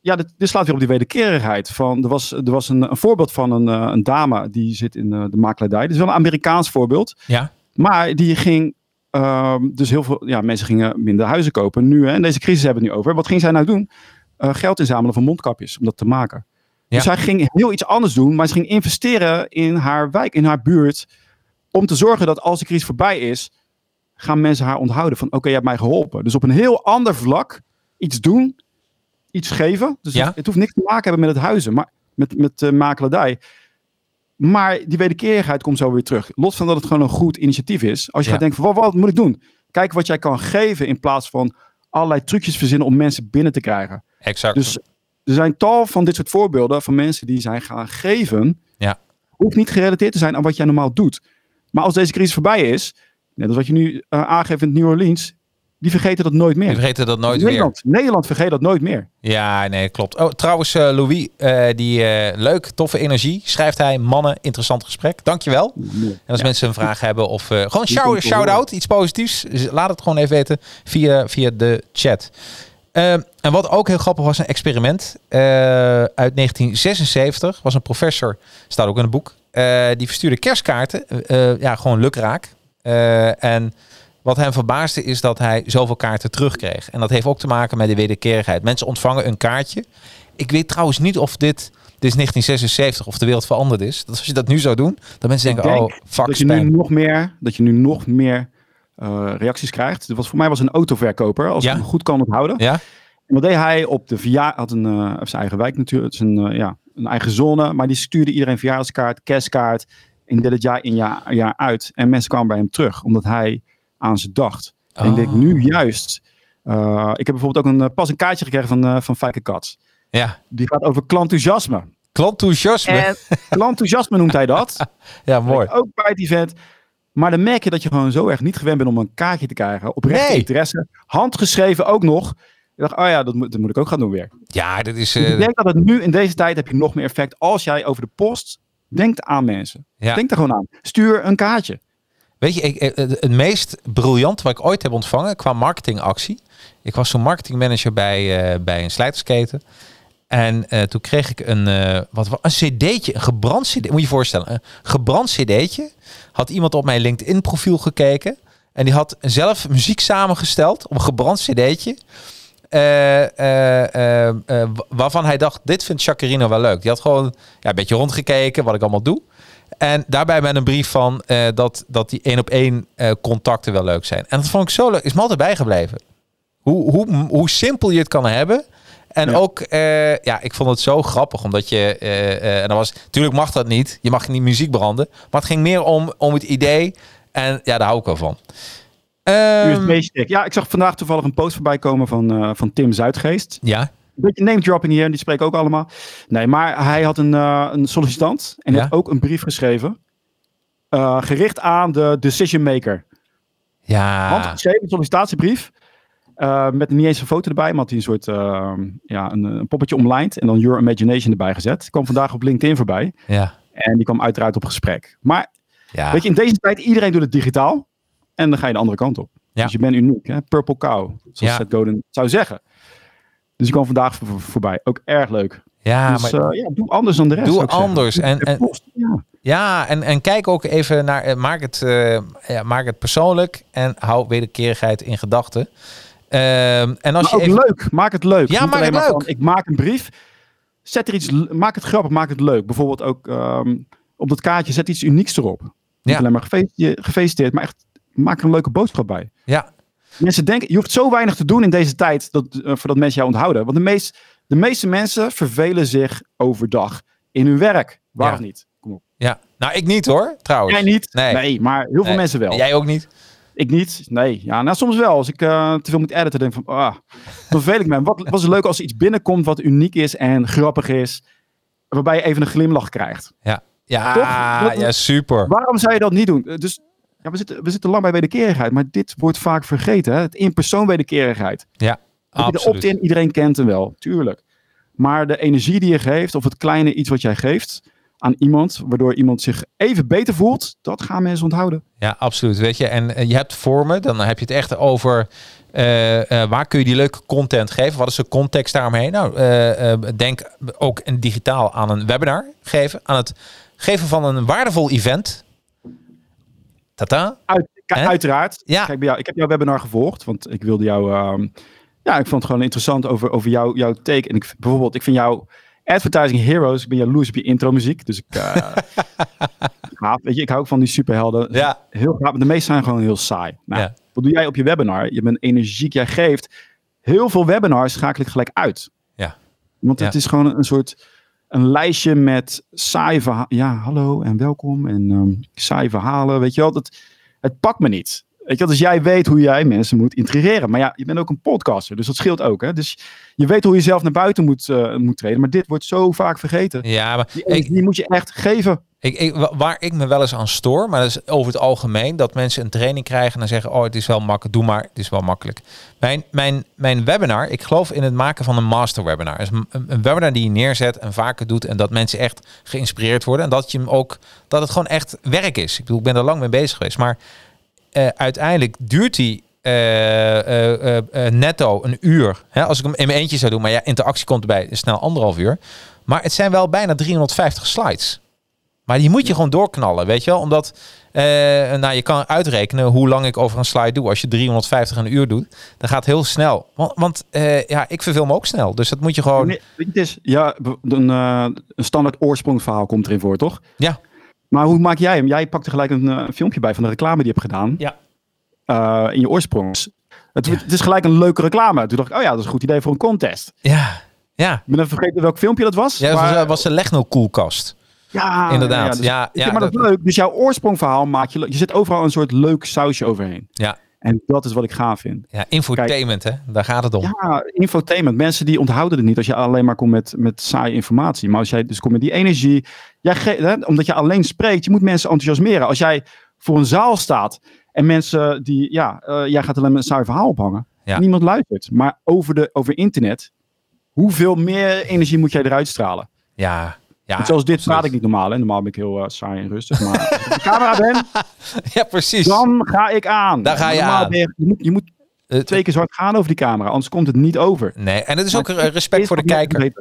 ja, dit, dit slaat weer op die wederkerigheid. Van, er was, er was een, een voorbeeld van een, eh, een dame die zit in eh, de makelaardij. Dit is wel een Amerikaans voorbeeld. Ja. Maar die ging. ehm, dus heel veel ja, mensen gingen minder huizen kopen. Nu, hè, en deze crisis hebben we het nu over. Wat ging zij nou doen? Geld inzamelen voor mondkapjes om dat te maken. Dus Ja. zij ging heel iets anders doen, maar ze ging investeren in haar wijk, in haar buurt. Om te zorgen dat als de crisis voorbij is, gaan mensen haar onthouden van oké, je hebt mij geholpen. Dus op een heel ander vlak iets doen, iets geven. Dus Ja. het, het hoeft niks te maken hebben met het huizen, maar met, met de makelaardij. Maar die wederkerigheid komt zo weer terug. Los van dat het gewoon een goed initiatief is. Als je Ja. gaat denken van wat, wat moet ik doen? Kijk wat jij kan geven in plaats van allerlei trucjes verzinnen om mensen binnen te krijgen. Exact. Dus er zijn tal van dit soort voorbeelden van mensen die zijn gaan geven. Ja. Hoeft niet gerelateerd te zijn aan wat jij normaal doet. Maar als deze crisis voorbij is, net als wat je nu eh, aangeeft in New Orleans, die vergeten dat nooit meer. Die vergeten dat nooit Nederland, Nederland vergeet dat nooit meer. Ja, nee, klopt. Oh, trouwens, eh, Louis, eh, die leuk, toffe energie, schrijft hij. Mannen, interessant gesprek. Dankjewel. En als Ja. mensen een vraag hebben of gewoon shout- shout-out, iets positiefs, laat het gewoon even weten via, via de chat. Ehm, en wat ook heel grappig was, een experiment eh, uit 1976. Was een professor, staat ook in het boek, eh, die verstuurde kerstkaarten. eh, ja, gewoon lukraak. En wat hem verbaasde is dat hij zoveel kaarten terugkreeg. En dat heeft ook te maken met de wederkerigheid. Mensen ontvangen een kaartje. Ik weet trouwens niet of dit, dit is 1976, of de wereld veranderd is. Dat als je dat nu zou doen, dat mensen denken, denk oh, fuck dat je nu nog meer, dat je nu nog meer eh, reacties krijgt. Dat was voor mij was een autoverkoper, als Ja. ik me goed kan onthouden. Ja? En wat deed hij op de verjaardag? Had een, eh, zijn eigen wijk natuurlijk, zijn, eh, ja, een eigen zone, maar die stuurde iedereen verjaardagskaart, kerstkaart. En deed het jaar in jaar, jaar uit. En mensen kwamen bij hem terug, omdat hij aan ze dacht. En ik denk Oh. nu juist. ik heb bijvoorbeeld ook een, pas een kaartje gekregen van, van Fijke Kat. Ja, Die gaat over klantenthousiasme. klantenthousiasme. En klantenthousiasme noemt hij dat. Ja, mooi. Ook bij het event. Maar dan merk je dat je gewoon zo erg niet gewend bent om een kaartje te krijgen. Oprechte Nee. interesse. Handgeschreven ook nog. Ik dacht, oh ja, dat moet, dat moet ik ook gaan doen weer. Ja, dit is... Dus eh, ik denk dat het nu in deze tijd heb je nog meer effect. Als jij over de post denkt aan mensen. Ja. Denk er gewoon aan. Stuur een kaartje. Weet je, ik, eh, het het meest briljant wat ik ooit heb ontvangen qua marketingactie. Ik was toen marketingmanager bij, eh, bij een slijtersketen. En eh, toen kreeg ik een, eh, wat, wa- een cd'tje, een gebrand cd. Moet je je voorstellen, een gebrand cd'tje. Had iemand op mijn LinkedIn profiel gekeken. En die had zelf muziek samengesteld op een gebrand cd'tje. Wa- waarvan hij dacht, dit vindt Jacarino wel leuk. Die had gewoon ja, een beetje rondgekeken wat ik allemaal doe. En daarbij met een brief van dat, dat die één op één contacten wel leuk zijn. En dat vond ik zo leuk. Is me altijd bijgebleven. Hoe, hoe, hoe simpel je het kan hebben. En Ja. ook, eh, ja, ik vond het zo grappig. Omdat je, eh, eh, en dan was, natuurlijk mag dat niet. Je mag niet muziek branden. Maar het ging meer om, om het idee. En ja, daar hou ik wel van. Ehm, USB-stick. Ja, ik zag vandaag toevallig een post voorbij komen van, van Tim Zuidgeest. ja, Een beetje name dropping hier, die spreken ook allemaal. Nee, maar hij had een, een sollicitant en Ja. heeft ook een brief geschreven. gericht aan de decision maker. ja, Handgeschreven sollicitatiebrief. Eh, met niet eens een foto erbij, maar had hij een soort eh, ja, een, een poppetje omlijnd en dan Your Imagination erbij gezet. Die kwam vandaag op LinkedIn voorbij ja, en die kwam uiteraard op gesprek. Maar ja. weet je, in deze tijd iedereen doet het digitaal en dan ga je de andere kant op. Ja. Dus je bent uniek, hè? Purple cow, zoals Ja. Seth Godin zou zeggen. Dus die kwam vandaag voor- voor- voorbij. Ook erg leuk. ja, dus maar eh, ja, doe anders dan de rest. Doe ik anders. En- en- post, ja. Ja, en, en kijk ook even naar, maak het, ja, maak het persoonlijk en hou wederkerigheid in gedachten. Ehm, en als Maar je ook even, leuk. Maak het leuk. Ja, Niet maak het leuk. Van, ik maak een brief. Zet er iets, maak het grappig, maak het leuk. Bijvoorbeeld ook ehm, op dat kaartje zet iets unieks erop. Niet Ja. alleen maar gefeliciteerd, maar echt maak er een leuke boodschap bij. ja, Mensen denken, je hoeft zo weinig te doen in deze tijd dat, eh, voordat mensen jou onthouden. Want de, meest, de meeste mensen vervelen zich overdag in hun werk. Waar Ja. of niet? Kom op. ja. Nou, ik niet hoor, trouwens. Jij niet? Nee. maar heel veel Nee. mensen wel. Jij ook niet? Ik niet. Nee. Ja, nou soms wel. Als ik eh, te veel moet editen, denk ik van, ah, dan vervel ik me. Wat was het leuk als er iets binnenkomt wat uniek is en grappig is, waarbij je even een glimlach krijgt. Ja, ja, Toch? Ja super. Waarom zou je dat niet doen? Dus ja, we, zitten, we zitten lang bij wederkerigheid, maar dit wordt vaak vergeten. Hè? Het in-persoon wederkerigheid. Ja, je de absoluut. opt-in, iedereen kent hem wel, tuurlijk. Maar de energie die je geeft, of het kleine iets wat jij geeft aan iemand, waardoor iemand zich even beter voelt, dat gaan mensen onthouden. Ja, absoluut. Weet je, en eh, je hebt vormen, dan heb je het echt over eh, eh, waar kun je die leuke content geven? Wat is de context daaromheen? Nou, denk ook in digitaal aan een webinar geven, aan het geven van een waardevol event. Tata. Uit, uiteraard. Ja. Kijk, bij jou, ik heb jouw webinar gevolgd, want ik wilde jou... ehm, ja, ik vond het gewoon interessant over, over jou, jouw take. En ik, bijvoorbeeld, ik vind jou Advertising Heroes, ik ben jaloers op je intro muziek. Dus ik... gaaf, weet je, ik hou ook van die superhelden. Ja. Heel gaaf, maar de meeste zijn gewoon heel saai. Nou, Ja. Wat doe jij op je webinar? Je bent energiek, jij geeft. Heel veel webinars schakel ik gelijk uit. Ja. Want Ja. het is gewoon een soort een lijstje met saaie verhalen. Ja, hallo en welkom en ehm saaie verhalen. Weet je wel, dat, het pakt me niet. Weet je, dus jij weet hoe jij mensen moet intrigeren. Maar ja, je bent ook een podcaster, dus dat scheelt ook. Hè? Dus je weet hoe je zelf naar buiten moet, eh, moet treden. Maar dit wordt zo vaak vergeten. Ja, maar Die, ik, die moet je echt geven. Ik, ik, wa- waar ik me wel eens aan stoor, maar dat is over het algemeen, dat mensen een training krijgen en dan zeggen, oh, het is wel makkelijk, doe maar, het is wel makkelijk. Mijn, mijn, mijn webinar, ik geloof in het maken van een master webinar. Een- een webinar die je neerzet en vaker doet en dat mensen echt geïnspireerd worden en dat je hem ook, dat het gewoon echt werk is. Ik bedoel, ik ben er lang mee bezig geweest, maar eh, uiteindelijk duurt die eh, eh, netto een uur. Hè, als ik hem in mijn eentje zou doen, maar ja, interactie komt erbij, snel anderhalf uur. Maar het zijn wel bijna 350 slides. Maar die moet je gewoon doorknallen, weet je wel? Omdat nou, je kan uitrekenen hoe lang ik over een slide doe. Als je 350 een uur doet, dan gaat het heel snel. Want, want ja, ik verveel me ook snel. Dus dat moet je gewoon... Nee, het is, ja, een, eh, een standaard oorsprongsverhaal komt erin voor, toch? Ja. Maar hoe maak jij hem? Jij pakt er gelijk een eh, filmpje bij van de reclame die je hebt gedaan. Ja. eh, in je oorsprongs. Het, Ja. het is gelijk een leuke reclame. Toen dacht ik, oh ja, dat is een goed idee voor een contest. Ja, ja. Ik ben even vergeten welk filmpje dat was. ja maar- was, was een Legno koelkast. ja, inderdaad. dus- Ja, ik ja, maar dat, dat- is leuk. Dus jouw oorsprongverhaal maak je... Je zit overal een soort leuk sausje overheen. Ja. En dat is wat ik gaaf vind. Ja, infotainment, hè? Daar gaat het om. Ja, infotainment. Mensen die onthouden het niet als je alleen maar komt met, met saaie informatie. Maar als jij dus komt met die energie. Jij hè, omdat je alleen spreekt, je moet mensen enthousiasmeren. Als jij voor een zaal staat en mensen die, ja, eh, jij gaat alleen maar een saai verhaal ophangen. Ja. Niemand luistert. Maar over, de, over internet, hoeveel meer energie moet jij eruit stralen? Ja, ja. Zoals dit praat ik niet normaal. Hè? Normaal ben ik heel eh, saai en rustig. Maar als ik op de camera ben, Ja, precies. dan ga ik aan. Daar ga je Normaal aan. ben je, moet, je moet Eh, twee keer zo hard gaan over die camera, anders komt het niet over. Nee, en het is ook eh, respect Is voor de kijker.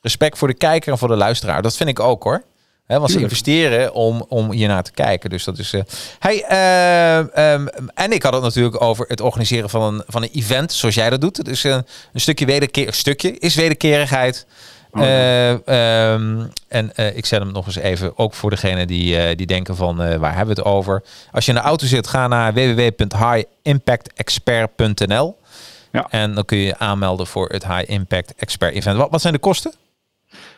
Respect voor de kijker en voor de luisteraar. Dat vind ik ook hoor. Want ze investeren om, om hier naar te kijken. Dus dat is. hey, eh, ehm, en ik had het natuurlijk over het organiseren van een, van een event zoals jij dat doet. Is een, een stukje wederkeer. Stukje is wederkerigheid. Oh, ja. Eh, ehm, en eh, ik zet hem nog eens even, ook voor degene die, eh, die denken van waar hebben we het over. Als je in de auto zit, ga naar www.highimpactexpert.nl Ja. En dan kun je je aanmelden voor het High Impact Expert Event. Wat, wat zijn de kosten?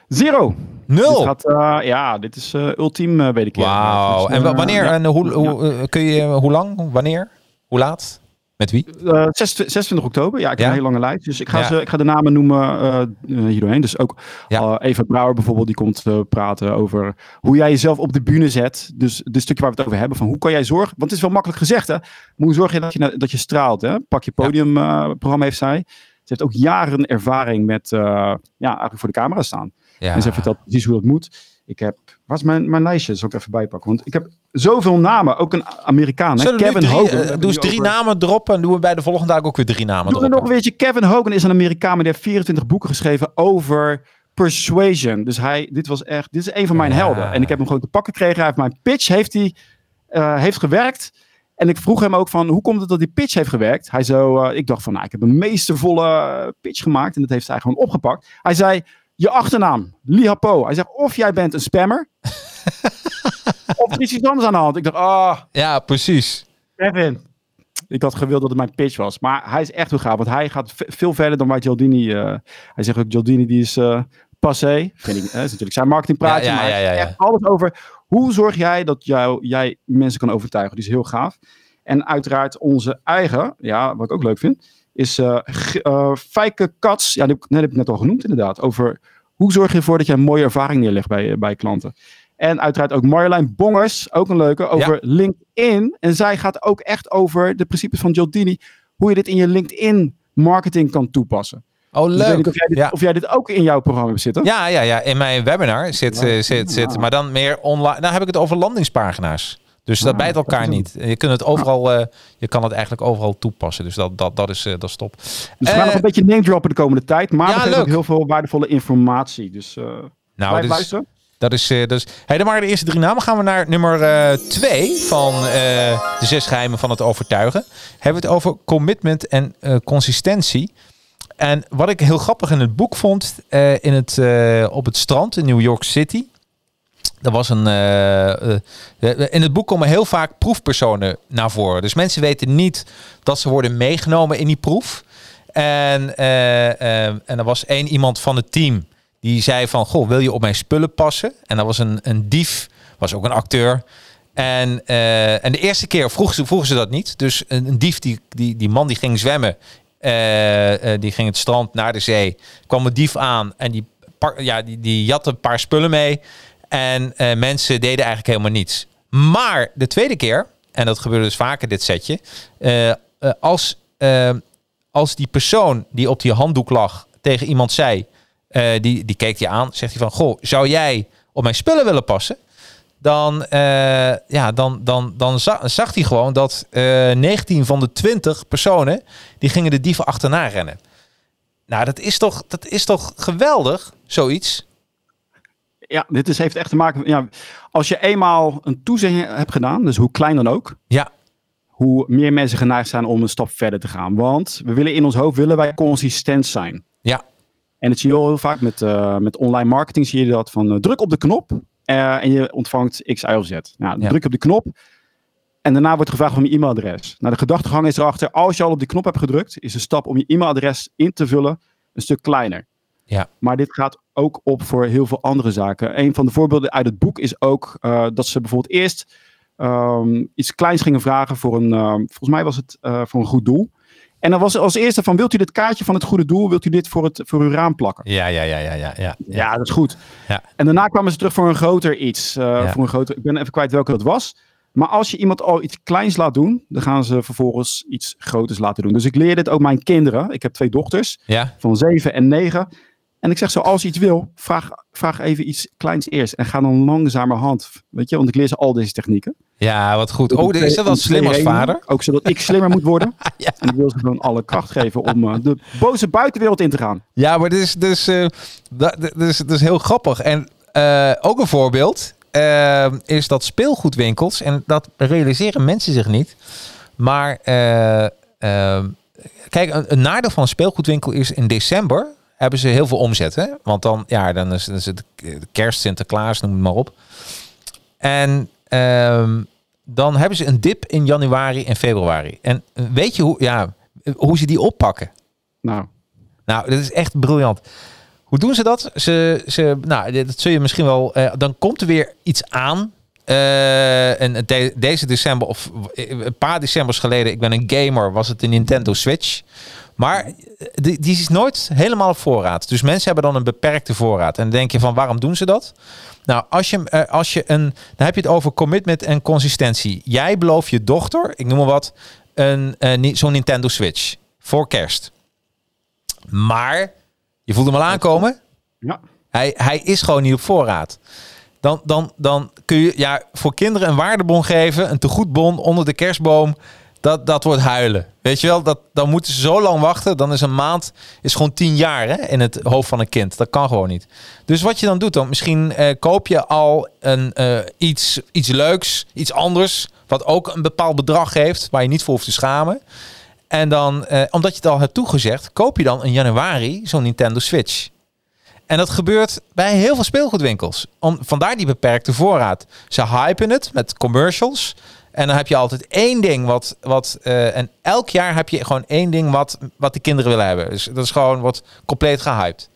Zero. Nul. Dit gaat, ja, dit is ultiem uh. Wauw. Dus, En wa- wanneer ja. en hoe, hoe kun je hoe lang? Wanneer? Hoe laat? Met wie? Eh, 26 26 oktober. Ja, ik heb Ja. een hele lange lijst. Dus ik ga, Ja. ze, ik ga de namen noemen eh eh, hier doorheen. Dus ook Ja. Eva Brouwer bijvoorbeeld, die komt praten over hoe jij jezelf op de bühne zet. Dus dit stukje waar we het over hebben. Van hoe kan jij zorgen, want het is wel makkelijk gezegd hè. Hoe zorg je dat je, dat je straalt hè? Pak je podiumprogramma heeft zij. Ze heeft ook jaren ervaring met, ja, eigenlijk voor de camera staan. En ze vertelt precies hoe dat moet. Ik heb, waar is mijn, mijn lijstje? Zal ik even bijpakken. Want ik heb zoveel namen. Ook een Amerikaan. Hè? Kevin drie, Hogan. eh, doe eens drie over- namen droppen en doen we bij de volgende dag ook weer drie namen Doe droppen. nog een beetje. Kevin Hogan is een Amerikaan, maar die heeft 24 boeken geschreven over persuasion. Dus hij, dit was echt, dit is een van mijn Ja. helden. En ik heb hem gewoon te pakken gekregen. Hij heeft mijn pitch heeft hij, eh, heeft gewerkt. En ik vroeg hem ook van, hoe komt het dat die pitch heeft gewerkt? Hij zo, eh, ik dacht van, nou, ik heb een meestervolle pitch gemaakt. En dat heeft hij gewoon opgepakt. Hij zei, je achternaam, Lihapo. Hij zegt, of jij bent een spammer. of er is iets anders aan de hand. Ik dacht, ah, Ja, precies. Kevin. Ik had gewild dat het mijn pitch was. Maar hij is echt heel gaaf. Want hij gaat ve- veel verder dan waar Gialdini... eh, hij zegt ook, Gialdini die is eh, passé. Vind ik, is natuurlijk zijn marketingpraatje. Ja, ja, maar hij ja, echt alles over... Hoe zorg jij dat jou, jij mensen kan overtuigen? Die is heel gaaf. En uiteraard onze eigen, ja, wat ik ook leuk vind... is eh, Fijke Kats. Ja, dat heb ik net al genoemd inderdaad. Over hoe zorg je ervoor dat je een mooie ervaring neerlegt bij, bij klanten. En uiteraard ook Marjolein Bongers, ook een leuke, over LinkedIn. En zij gaat ook echt over de principes van Giordini. Hoe je dit in je LinkedIn marketing kan toepassen. Oh, Dus leuk. of jij, dit, Ja. of jij dit ook in jouw programma hebt zitten. Ja, ja, ja. In mijn webinar zit, eh, zit, zit, maar dan meer online. Nou heb ik het over landingspagina's. Dus dat bijt elkaar is niet. Je kunt het overal, eh, je kan het eigenlijk overal toepassen. Dus dat, dat, dat is, eh, dat is top. Dus we gaan nog een beetje name droppen de komende tijd. Maar ja, we leuk. ook heel veel waardevolle informatie. Dus Nou, blijf dus, luisteren. Dat is, dus. Hey, dan waren de eerste drie namen. Gaan we naar nummer eh, twee van eh, de zes geheimen van het overtuigen. Hebben we het over commitment en consistentie. En wat ik heel grappig in het boek vond, in het, op het strand in New York City. Er was een. in het boek komen heel vaak proefpersonen naar voren. Dus mensen weten niet dat ze worden meegenomen in die proef. En, en er was één iemand van het team die zei van, goh, wil je op mijn spullen passen? En dat was een, een dief, was ook een acteur. En, eh, en de eerste keer vroegen ze, vroegen ze dat niet. Dus een, een dief, die, die, die man die ging zwemmen, eh, eh, die ging het strand naar de zee, kwam een dief aan en die, par- ja, die, die jatte een paar spullen mee. En mensen deden eigenlijk helemaal niets. Maar de tweede keer, en dat gebeurde dus vaker dit setje, als, als die persoon die op die handdoek lag tegen iemand zei, eh, die, die keek die aan, zegt hij van, goh, zou jij op mijn spullen willen passen? Dan, eh, ja, dan, dan, dan za- zag hij gewoon dat eh 19 van de 20 personen, die gingen de dieven achterna rennen. Nou, dat is toch, dat is toch geweldig, zoiets? Ja, dit is, heeft echt te maken. Ja, als je eenmaal een toezegging hebt gedaan, dus hoe klein dan ook, Ja, hoe meer mensen geneigd zijn om een stap verder te gaan. Want we willen in ons hoofd willen wij consistent zijn. ja, En dat zie je heel vaak met, eh, met online marketing. Zie je dat van eh, druk op de knop eh, en je ontvangt X, Y of Z. Nou, Ja. druk op de knop en daarna wordt gevraagd om je e-mailadres. Nou, de gedachtegang is erachter. Als je al op die knop hebt gedrukt, is de stap om je e-mailadres in te vullen een stuk kleiner. Ja. Maar dit gaat ook op voor heel veel andere zaken. Een van de voorbeelden uit het boek is ook dat ze bijvoorbeeld eerst ehm, iets kleins gingen vragen voor een, volgens mij was het voor een goed doel. En dan was als eerste van, wilt u dit kaartje van het goede doel, wilt u dit voor, het, voor uw raam plakken? ja, ja, ja, ja, ja, ja. Ja, dat is goed. Ja. En daarna kwamen ze terug voor een groter iets. eh, Ja. voor een groter, ik ben even kwijt welke dat was. Maar als je iemand al iets kleins laat doen, dan gaan ze vervolgens iets groters laten doen. Dus ik leer dit ook mijn kinderen. Ik heb twee dochters Ja, van 7 en 9. En ik zeg zo, als je iets wil, vraag, vraag even iets kleins eerst. En ga dan langzamerhand, weet je, want ik leer ze al deze technieken. ja, wat goed. Oh, is dat wel slim als vader? Ook zodat ik slimmer moet worden. Ja. En ik wil ze gewoon alle kracht geven om eh, de boze buitenwereld in te gaan. Ja, maar dit is, dus, eh, dat, is, heel grappig. En eh, ook een voorbeeld is dat speelgoedwinkels, en dat realiseren mensen zich niet. Maar kijk, een, een nadeel van een speelgoedwinkel is in december hebben ze heel veel omzet. Hè? Want dan, ja, dan is, dan is het kerst, Sinterklaas, noem het maar op. En ehm, dan hebben ze een dip in januari en februari. En weet je hoe, ja, hoe ze die oppakken? Nou, Nou, dat is echt briljant. Hoe doen ze dat? Ze, ze, nou, dat zul je misschien wel. eh, dan komt er weer iets aan. Eh, en de- deze december, of een paar decembers geleden, ik ben een gamer, was het de Nintendo Switch. Maar die, die is nooit helemaal op voorraad. Dus mensen hebben dan een beperkte voorraad. En dan denk je van, waarom doen ze dat? Nou, als je, eh, als je een, dan heb je het over commitment en consistentie. Jij belooft je dochter, ik noem maar wat, een, eh, zo'n Nintendo Switch voor kerst. Maar je voelt hem al aankomen. ja. Hij, hij is gewoon niet op voorraad. Dan, dan, dan kun je ja, voor kinderen een waardebon geven, een tegoedbon onder de kerstboom. Dat, dat wordt huilen. Weet je wel, dat, dan moeten ze zo lang wachten. Dan is een maand is gewoon tien jaar hè, in het hoofd van een kind. Dat kan gewoon niet. Dus wat je dan doet, dan misschien eh, koop je al een, eh, iets, iets leuks, iets anders. Wat ook een bepaald bedrag heeft, waar je niet voor hoeft te schamen. En dan, eh, omdat je het al hebt toegezegd, koop je dan in januari zo'n Nintendo Switch. En dat gebeurt bij heel veel speelgoedwinkels. Om, vandaar die beperkte voorraad. Ze hypen het met commercials. En dan heb je altijd één ding wat. wat eh, en elk jaar heb je gewoon één ding wat, wat de kinderen willen hebben. Dus dat is gewoon wordt compleet gehyped.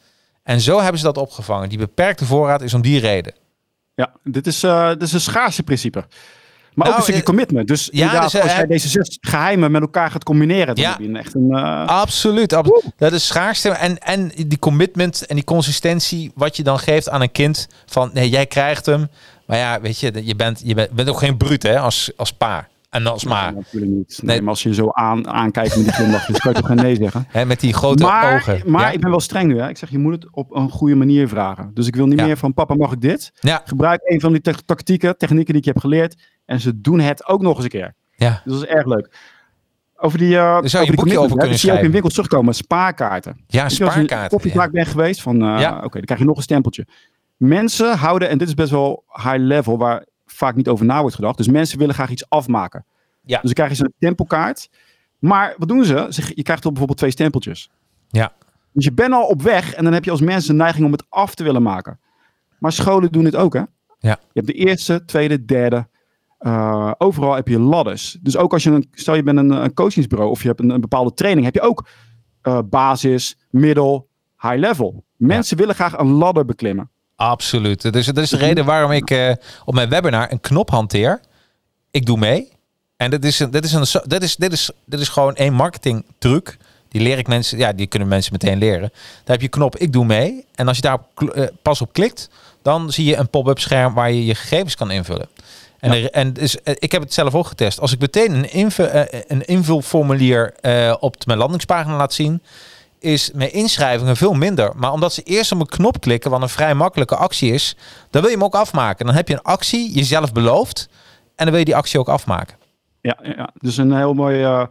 En zo hebben ze dat opgevangen. Die beperkte voorraad is om die reden. Ja, dit is, eh, dit is een schaarse principe. Maar ook Nou, een stukje eh, commitment. Dus ja, dus, als jij deze zes geheimen met elkaar gaat combineren, dan Ja. heb je echt een... Absoluut. ab- Dat is schaarste. En, en die commitment en die consistentie wat je dan geeft aan een kind. Van nee, jij krijgt hem. Maar ja, weet je, je bent, je bent, bent ook geen bruut hè, als, als pa. En als ma. nee, natuurlijk niet. Nee, Nee. maar als je zo aan, aankijkt met die glimlach, dan kan je toch geen nee zeggen. Hè, met die grote maar ogen. maar ja? ik ben wel streng nu. Hè. Ik zeg, je moet het op een goede manier vragen. Dus ik wil niet Ja. meer van, papa mag ik dit? ja, Gebruik een van die te- tactieken, technieken die ik heb geleerd. En ze doen het ook nog eens een keer. ja. Dus dat is erg leuk. Over die, uh, zou je een boekje over kunnen zie je ook in schrijven. winkels terugkomen. Spaarkaarten. Ja, je, als je een spaarkaarten. bent geweest, van Ja. oké, dan krijg je nog een stempeltje. Mensen houden, en dit is best wel high level, waar vaak niet over na wordt gedacht. Dus mensen willen graag iets afmaken. Ja. Dus dan krijg je zo'n stempelkaart. Maar wat doen ze? Ze- Je krijgt er bijvoorbeeld twee stempeltjes. Ja. Dus je bent al op weg en dan heb je als mensen de neiging om het af te willen maken. Maar scholen doen dit ook, hè? Ja. Je hebt de eerste, tweede, derde. eh, overal heb je ladders. Dus ook als je een, stel je bent een, een coachingsbureau of je hebt een, een bepaalde training, heb je ook eh, basis, middel, high level. Mensen willen graag een ladder beklimmen. Absoluut. Dus dat is de reden waarom ik eh, op mijn webinar een knop hanteer. ik doe mee. En dit is, een, dit is, een, dit is, dit is, dit is gewoon één marketing truc. Die leer ik mensen, ja, die kunnen mensen meteen leren. Daar heb je knop ik doe mee. En als je daar pas op klikt, dan zie je een pop-up scherm waar je je gegevens kan invullen. En, er, en dus, eh, ik heb het zelf ook getest. Als ik meteen een, invul, eh, een invulformulier eh, op mijn landingspagina laat zien, is mijn inschrijvingen veel minder. Maar omdat ze eerst op een knop klikken, wat een vrij makkelijke actie is, dan wil je hem ook afmaken. Dan heb je een actie, jezelf beloofd, en dan wil je die actie ook afmaken. Ja, ja, dus een heel mooi eh,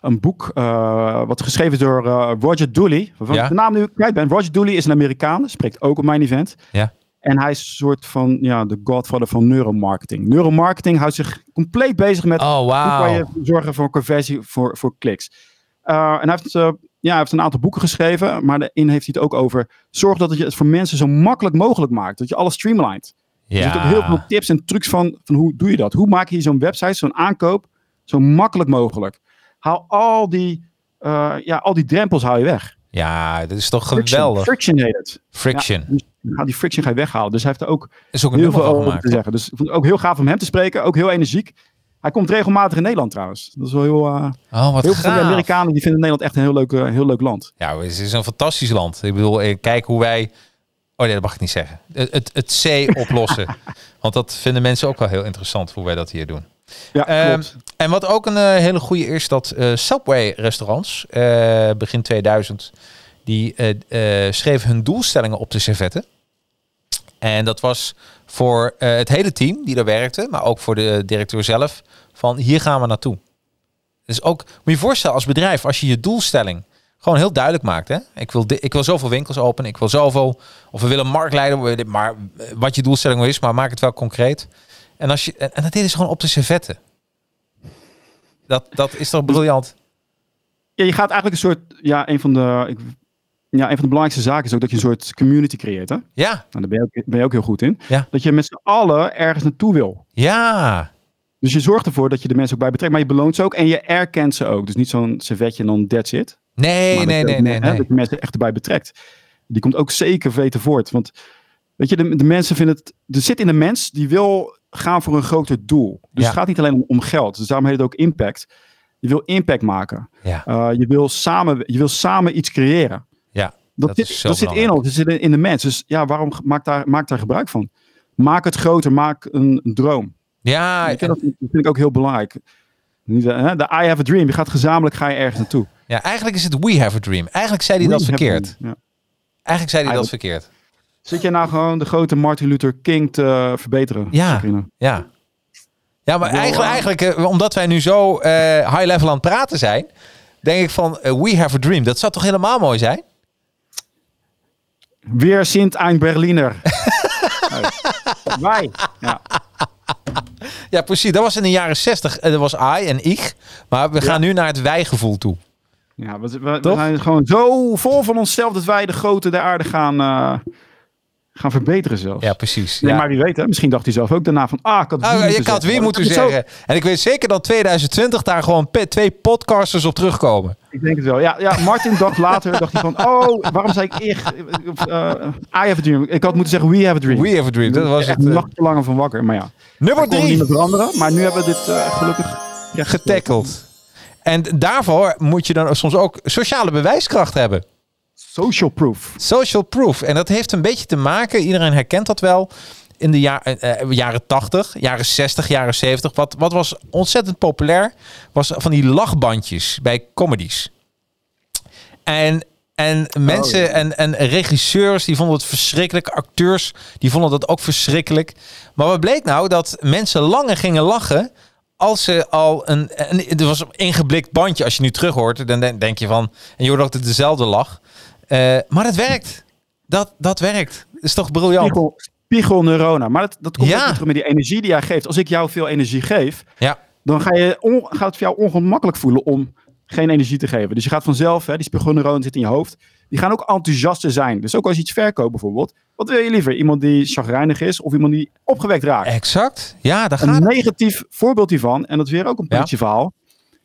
een boek eh, wat geschreven is door eh, Roger Dooley. Waarvan Ja. ik de naam nu kwijt ben. Roger Dooley is een Amerikaan, spreekt ook op mijn event. Ja. En hij is een soort van ja, de godfather van neuromarketing. Neuromarketing houdt zich compleet bezig met Oh, hoe kan je zorgen voor conversie voor, voor kliks. En hij heeft, ja, hij heeft een aantal boeken geschreven, maar daarin heeft hij het ook over zorg dat je het voor mensen zo makkelijk mogelijk maakt. Dat je alles streamlined. Er zitten ook heel veel tips en trucs van, van hoe doe je dat? Hoe maak je zo'n website, zo'n aankoop, zo makkelijk mogelijk? Haal al die, eh, ja, al die drempels haal je weg. Ja, dat is toch Friction, geweldig. friction heet het. Friction. Ja, dus die friction ga je weghalen. Dus hij heeft er ook is ook een heel veel over gemaakt. te zeggen. Dus ik vond het ook heel gaaf om hem te spreken. Ook heel energiek. Hij komt regelmatig in Nederland trouwens. Dat is wel heel... eh, Oh, wat heel veel. Amerikanen die vinden Nederland echt een heel leuk, eh, heel leuk land. Ja, het is een fantastisch land. Ik bedoel, eh, kijk hoe wij... Oh nee, dat mag ik niet zeggen. Het, het, het C oplossen. Want dat vinden mensen ook wel heel interessant, hoe wij dat hier doen. Ja, Ehm, klopt. En wat ook een hele goede is, dat Subway restaurants, begin 2000, die schreven hun doelstellingen op de servetten. En dat was voor eh, het hele team die daar werkte, maar ook voor de directeur zelf, van hier gaan we naartoe. Dus ook, moet je je voorstellen als bedrijf, als je je doelstelling gewoon heel duidelijk maakt. Hè? Ik, wil ik wil zoveel winkels openen, ik wil zoveel, of we willen marktleider, worden, maar eh, wat je doelstelling is, maar maak het wel concreet. En, als je, en, dat ze gewoon op de servetten. Dat, dat is toch briljant? Ja, je gaat eigenlijk een soort... Ja, een van de... Ik, ja, een van de belangrijkste zaken is ook dat je een soort community creëert. Hè? Nou, Ja, daar ben je, ook, ben je ook heel goed in. Ja. Dat je met z'n allen ergens naartoe wil. ja, Dus je zorgt ervoor dat je de mensen ook bij betrekt. Maar je beloont ze ook en je erkent ze ook. Dus niet zo'n servetje en dan that's it. nee, Maar nee, nee, ook, nee, hè, nee. Dat je mensen echt erbij betrekt. Die komt ook zeker weten voort. Want weet je, de, de mensen vinden het... Er zit in de mens die wil gaan voor een groter doel. Dus Ja. het gaat niet alleen om, om geld. Dus daarom heet het ook impact. Je wil impact maken. Ja, Uh, je, wil samen, je wil samen iets creëren. Dat, Dat zit, dat in ons, dat zit in, in de mens. Dus ja, waarom maak daar, maak daar gebruik van? Maak het groter, maak een, een droom. ja. Je, en- dat, vind ik ook heel belangrijk. Niet, eh, de I have a dream. Je gaat gezamenlijk ga je ergens naartoe. ja, eigenlijk is het we have a dream. Eigenlijk zei hij dat We verkeerd. ja. Eigenlijk zei hij dat verkeerd. Zit jij nou gewoon de grote Martin Luther King te verbeteren? Ja. Ja. Ja, maar eigenlijk, eh, eigenlijk eh, omdat wij nu zo high level aan het praten zijn, denk ik van we have a dream. Dat zou toch helemaal mooi zijn? Weer Sint ein Berliner. Wij. Ja. Ja, precies. Dat was in de jaren 60. eh, Dat was I en ik. Maar we gaan nu naar het wij-gevoel toe. Ja, we, we- zijn gewoon zo vol van onszelf dat wij de grote der aarde gaan, eh, gaan verbeteren zelfs. Ja, precies. Nee, Ja. maar wie weet, hè? misschien dacht hij zelf ook daarna van, ah, ik had het Oh, weer moeten weer zeggen. moeten. En ik weet zeker dat 2020 daar gewoon twee podcasters op terugkomen. Ik denk het wel. Ja, ja Martin dacht later, dacht hij van, oh, waarom zei ik ik? eh, I have a dream. Ik had moeten zeggen, we have a dream. We have a dream. Dat was echt het. eh, nachtverlangen van wakker. Maar ja, nummer kon niet drie. meer veranderen. Maar nu hebben we dit eh, gelukkig recht Getackeld. En daarvoor moet je dan soms ook sociale bewijskracht hebben. Social proof. Social proof. En dat heeft een beetje te maken, iedereen herkent dat wel. In de ja- eh, eh, jaren 80, jaren 60, jaren 70. Wat, wat was ontzettend populair, was van die lachbandjes bij comedies. En, en mensen ja. en, en regisseurs die vonden het verschrikkelijk. Acteurs die vonden dat ook verschrikkelijk. Maar wat bleek nou? Dat mensen langer gingen lachen als ze al een, een er was een ingeblikt bandje. Als je nu terug hoort, dan denk- je van en je hoort het dezelfde lach. Eh, maar het werkt. Dat, dat werkt. is toch briljant? Spiegel, spiegelneurona. Maar dat, dat komt Ja. ook terug met die energie die jij geeft. Als ik jou veel energie geef, Ja. dan ga je on- gaat het voor jou ongemakkelijk voelen om geen energie te geven. Dus je gaat vanzelf, hè, die spiegelneuronen zitten in je hoofd, die gaan ook enthousiaster zijn. Dus ook als je iets verkoopt bijvoorbeeld, wat wil je liever? Iemand die chagrijnig is of iemand die opgewekt raakt? Exact. Ja, daar gaat Een negatief voorbeeld hiervan, en dat is weer ook een Ja. politieverhaal,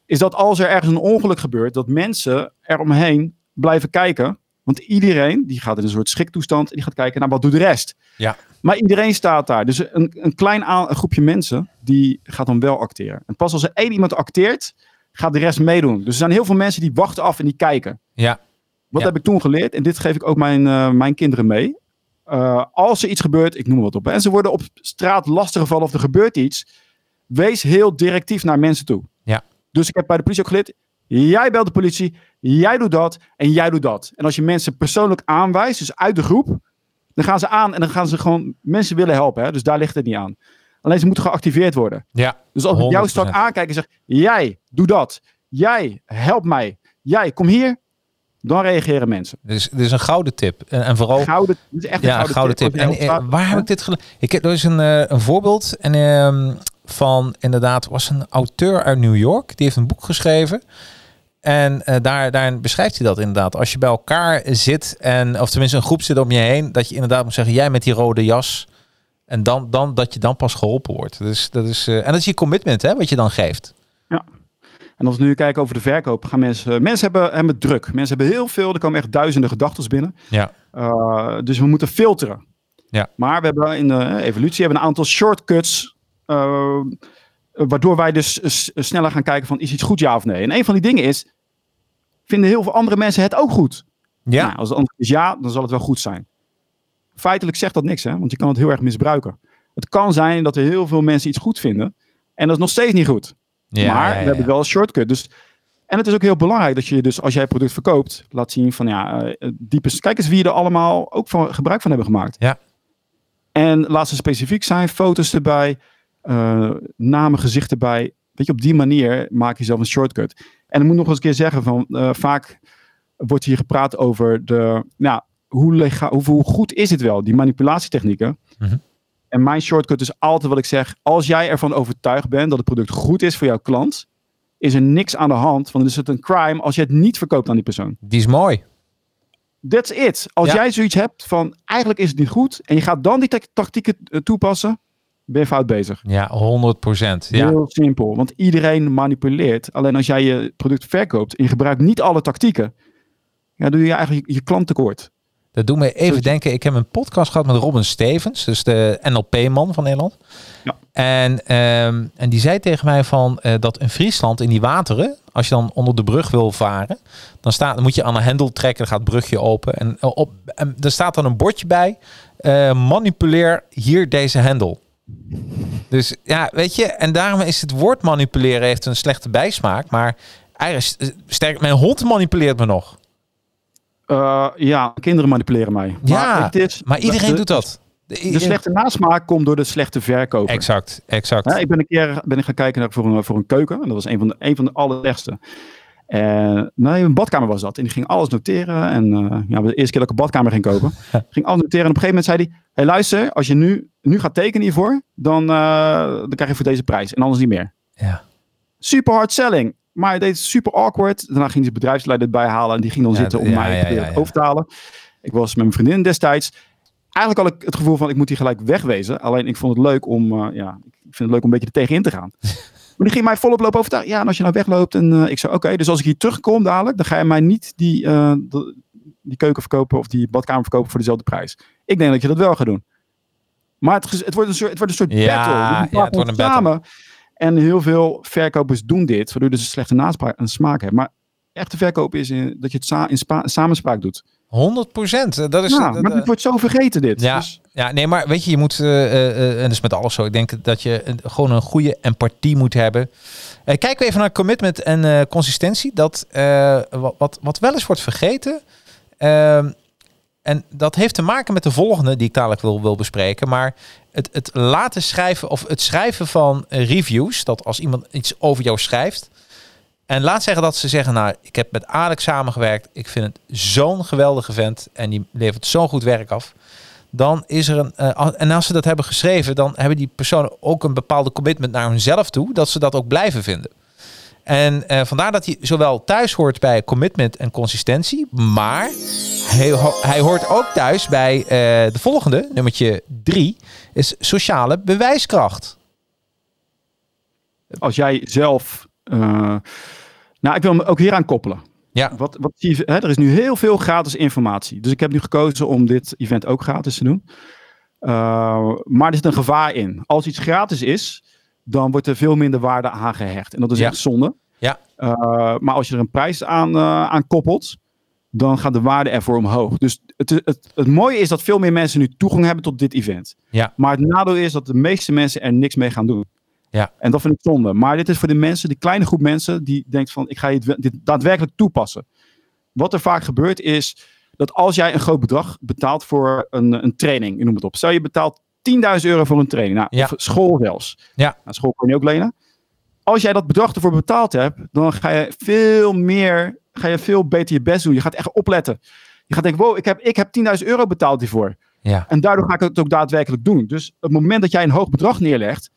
is dat als er ergens een ongeluk gebeurt, dat mensen eromheen blijven kijken. Want iedereen die gaat in een soort schriktoestand en die gaat kijken naar wat doet de rest. Ja. Maar iedereen staat daar. Dus een, een klein een groepje mensen die gaat dan wel acteren. En pas als er één iemand acteert, gaat de rest meedoen. Dus er zijn heel veel mensen die wachten af en die kijken. Ja, Wat Ja. heb ik toen geleerd? En dit geef ik ook mijn, eh, mijn kinderen mee. Eh, als er iets gebeurt, ik noem wat op. En ze worden op straat lastiggevallen of er gebeurt iets. Wees heel directief naar mensen toe. Ja. Dus ik heb bij de politie ook geleerd. Jij belt de politie, jij doet dat en jij doet dat. En als je mensen persoonlijk aanwijst, dus uit de groep, dan gaan ze aan en dan gaan ze gewoon mensen willen helpen. Hè? Dus daar ligt het niet aan. Alleen ze moeten geactiveerd worden. ja, Dus als ik jou 100%. strak aankijk en zeg, jij, doe dat. Jij, help mij. Jij, kom hier. Dan reageren mensen. dus dit is een gouden tip. En, en vooral... Gouden, dit is echt een Ja, gouden, gouden tip. En eh, waar heb ik dit gele- Ik heb er is een, eh, een voorbeeld en, ehm, van inderdaad was een auteur uit New York. Die heeft een boek geschreven. En eh, daar, daarin beschrijft hij dat inderdaad. Als je bij elkaar zit en of tenminste een groep zit om je heen, dat je inderdaad moet zeggen: jij met die rode jas. En dan, dan dat je dan pas geholpen wordt. Dus dat is, eh, en dat is je commitment, hè, wat je dan geeft. En als we nu kijken over de verkoop, gaan mensen... Mensen hebben, hebben druk. Mensen hebben heel veel. Er komen echt duizenden gedachten binnen. Ja. Uh, dus we moeten filteren. Ja. Maar we hebben in de eh, evolutie hebben een aantal shortcuts. uh, waardoor wij dus sneller gaan kijken van is iets goed ja of nee. En een van die dingen is, vinden heel veel andere mensen het ook goed? Ja, Nou, als het antwoord is ja, dan zal het wel goed zijn. Feitelijk zegt dat niks, hè? want je kan het heel erg misbruiken. Het kan zijn dat er heel veel mensen iets goed vinden en dat is nog steeds niet goed. ja, maar ja, ja, we hebben wel een shortcut. Dus, en het is ook heel belangrijk dat je dus als jij het product verkoopt, laat zien van ja, eh, diepe, kijk eens wie er allemaal ook van, gebruik van hebben gemaakt. Ja. En laat ze specifiek zijn, foto's erbij, eh, namen, gezichten erbij. Weet je, op die manier maak je zelf een shortcut. En ik moet nog eens een keer zeggen van eh, vaak wordt hier gepraat over de, nou, hoe, lega, hoe, hoe goed is het wel, die manipulatietechnieken. Mhm. En mijn shortcut is altijd wat ik zeg. Als jij ervan overtuigd bent dat het product goed is voor jouw klant, is er niks aan de hand. Want dan is het een crime als je het niet verkoopt aan die persoon. Die is mooi. That's it. Als Ja. jij zoiets hebt van eigenlijk is het niet goed en je gaat dan die ta- tactieken eh, toepassen, ben je fout bezig. Ja, 100 procent. Ja. Heel simpel. Want iedereen manipuleert. Alleen als jij je product verkoopt en je gebruikt niet alle tactieken, ja, doe je eigenlijk je, je klant tekort. Dat doet me even denken. Ik heb een podcast gehad met Robin Stevens, dus de NLP-man van Nederland. Ja. En, ehm, en die zei tegen mij van eh, dat in Friesland in die wateren, als je dan onder de brug wil varen, dan, staat, dan moet je aan een hendel trekken, dan gaat het brugje open. En, eh, op, en er staat dan een bordje bij, eh, manipuleer hier deze hendel. Dus ja, weet je, en daarom is het woord manipuleren heeft een slechte bijsmaak, maar eigenlijk, sterk, mijn hond manipuleert me nog. Eh, ja, kinderen manipuleren mij. Ja, is- Maar iedereen de- doet dat. De, De slechte nasmaak komt door de slechte verkoper. Exact, exact. Ja, ik ben een keer ben ik gaan kijken naar, voor, een, voor een keuken. En dat was een van de, een van de allerbeste. En nee, een badkamer was dat. En die ging alles noteren. En eh, ja, de eerste keer dat ik een badkamer ging kopen. ging alles noteren. En op een gegeven moment zei hij... hey, luister, als je nu, nu gaat tekenen hiervoor... Dan, eh, dan krijg je voor deze prijs. En anders niet meer. Ja. Super hard selling. Maar hij deed het super awkward. Daarna ging die bedrijfsleider erbij halen. En die ging dan Ja, zitten om ja, mij ja, over te halen. Ik was met mijn vriendin destijds. Eigenlijk had ik het gevoel van ik moet hier gelijk wegwezen. Alleen ik vond het leuk om, eh, ja, ik vind het leuk om een beetje er tegenin te gaan. maar die ging mij volop lopen overtuigen. Ja, en als je nou wegloopt en eh, ik zei oké, dus als ik hier terugkom dadelijk, dan ga je mij niet die, de- die keuken verkopen of die badkamer verkopen voor dezelfde prijs. Ik denk dat je dat wel gaat doen. Maar het, het, wordt, een soort, het wordt een soort Ja, battle. Ja, het wordt een battle. samen. En heel veel verkopers doen dit, waardoor je dus een slechte naspraak, een smaak hebt. Maar echte verkoop is in, dat je het sa- in spa- samenspraak doet. 100 procent. Dat is. Ja, maar dit wordt zo vergeten dit. ja, Dus- ja, nee, maar weet je, je moet, eh, eh, eh, en dat is met alles zo. Ik denk dat je een- gewoon een goede empathie moet hebben. Eh, kijken we even naar commitment en eh, consistentie. Dat eh, wat, wat, wat wel eens wordt vergeten. Ehm, en dat heeft te maken met de volgende die ik dadelijk wil, wil bespreken. Maar het, het laten schrijven of het schrijven van reviews. Dat als iemand iets over jou schrijft. En laat zeggen dat ze zeggen, nou, ik heb met Alex samengewerkt. Ik vind het zo'n geweldige vent. En die levert zo'n goed werk af. Dan is er een. eh, en als ze dat hebben geschreven, dan hebben die personen ook een bepaalde commitment naar hunzelf toe. Dat ze dat ook blijven vinden. En eh, vandaar dat hij zowel thuis hoort bij commitment en consistentie. Maar hij, ho- hij hoort ook thuis bij eh, de volgende, nummertje drie, is sociale bewijskracht. als jij zelf. eh, nou, ik wil me ook hier aan koppelen. Ja. Wat, wat zie je, hè, er is nu heel veel gratis informatie. Dus ik heb nu gekozen om dit event ook gratis te doen. Maar er zit een gevaar in. Als iets gratis is, dan wordt er veel minder waarde aan gehecht. En dat is Ja. echt zonde. Ja. Eh, maar als je er een prijs aan, eh, aan koppelt, dan gaat de waarde ervoor omhoog. Dus het, het, het mooie is dat veel meer mensen nu toegang hebben tot dit event. Ja. Maar het nadeel is dat de meeste mensen er niks mee gaan doen. Ja. En dat vind ik zonde. Maar dit is voor de mensen, die kleine groep mensen, die denkt van ik ga dit, dit daadwerkelijk toepassen. Wat er vaak gebeurt is dat als jij een groot bedrag betaalt voor een, een training, je noem het op. Stel je betaalt 10.000 euro voor een training. Nou, Ja. Of school zelfs. Ja. Nou, school kan je ook lenen. Als jij dat bedrag ervoor betaald hebt, dan ga je veel meer, ga je veel beter je best doen. Je gaat echt opletten. Je gaat denken, wow, ik heb, ik heb 10.000 euro betaald hiervoor. Ja. En daardoor ga ik het ook daadwerkelijk doen. Dus op het moment dat jij een hoog bedrag neerlegt,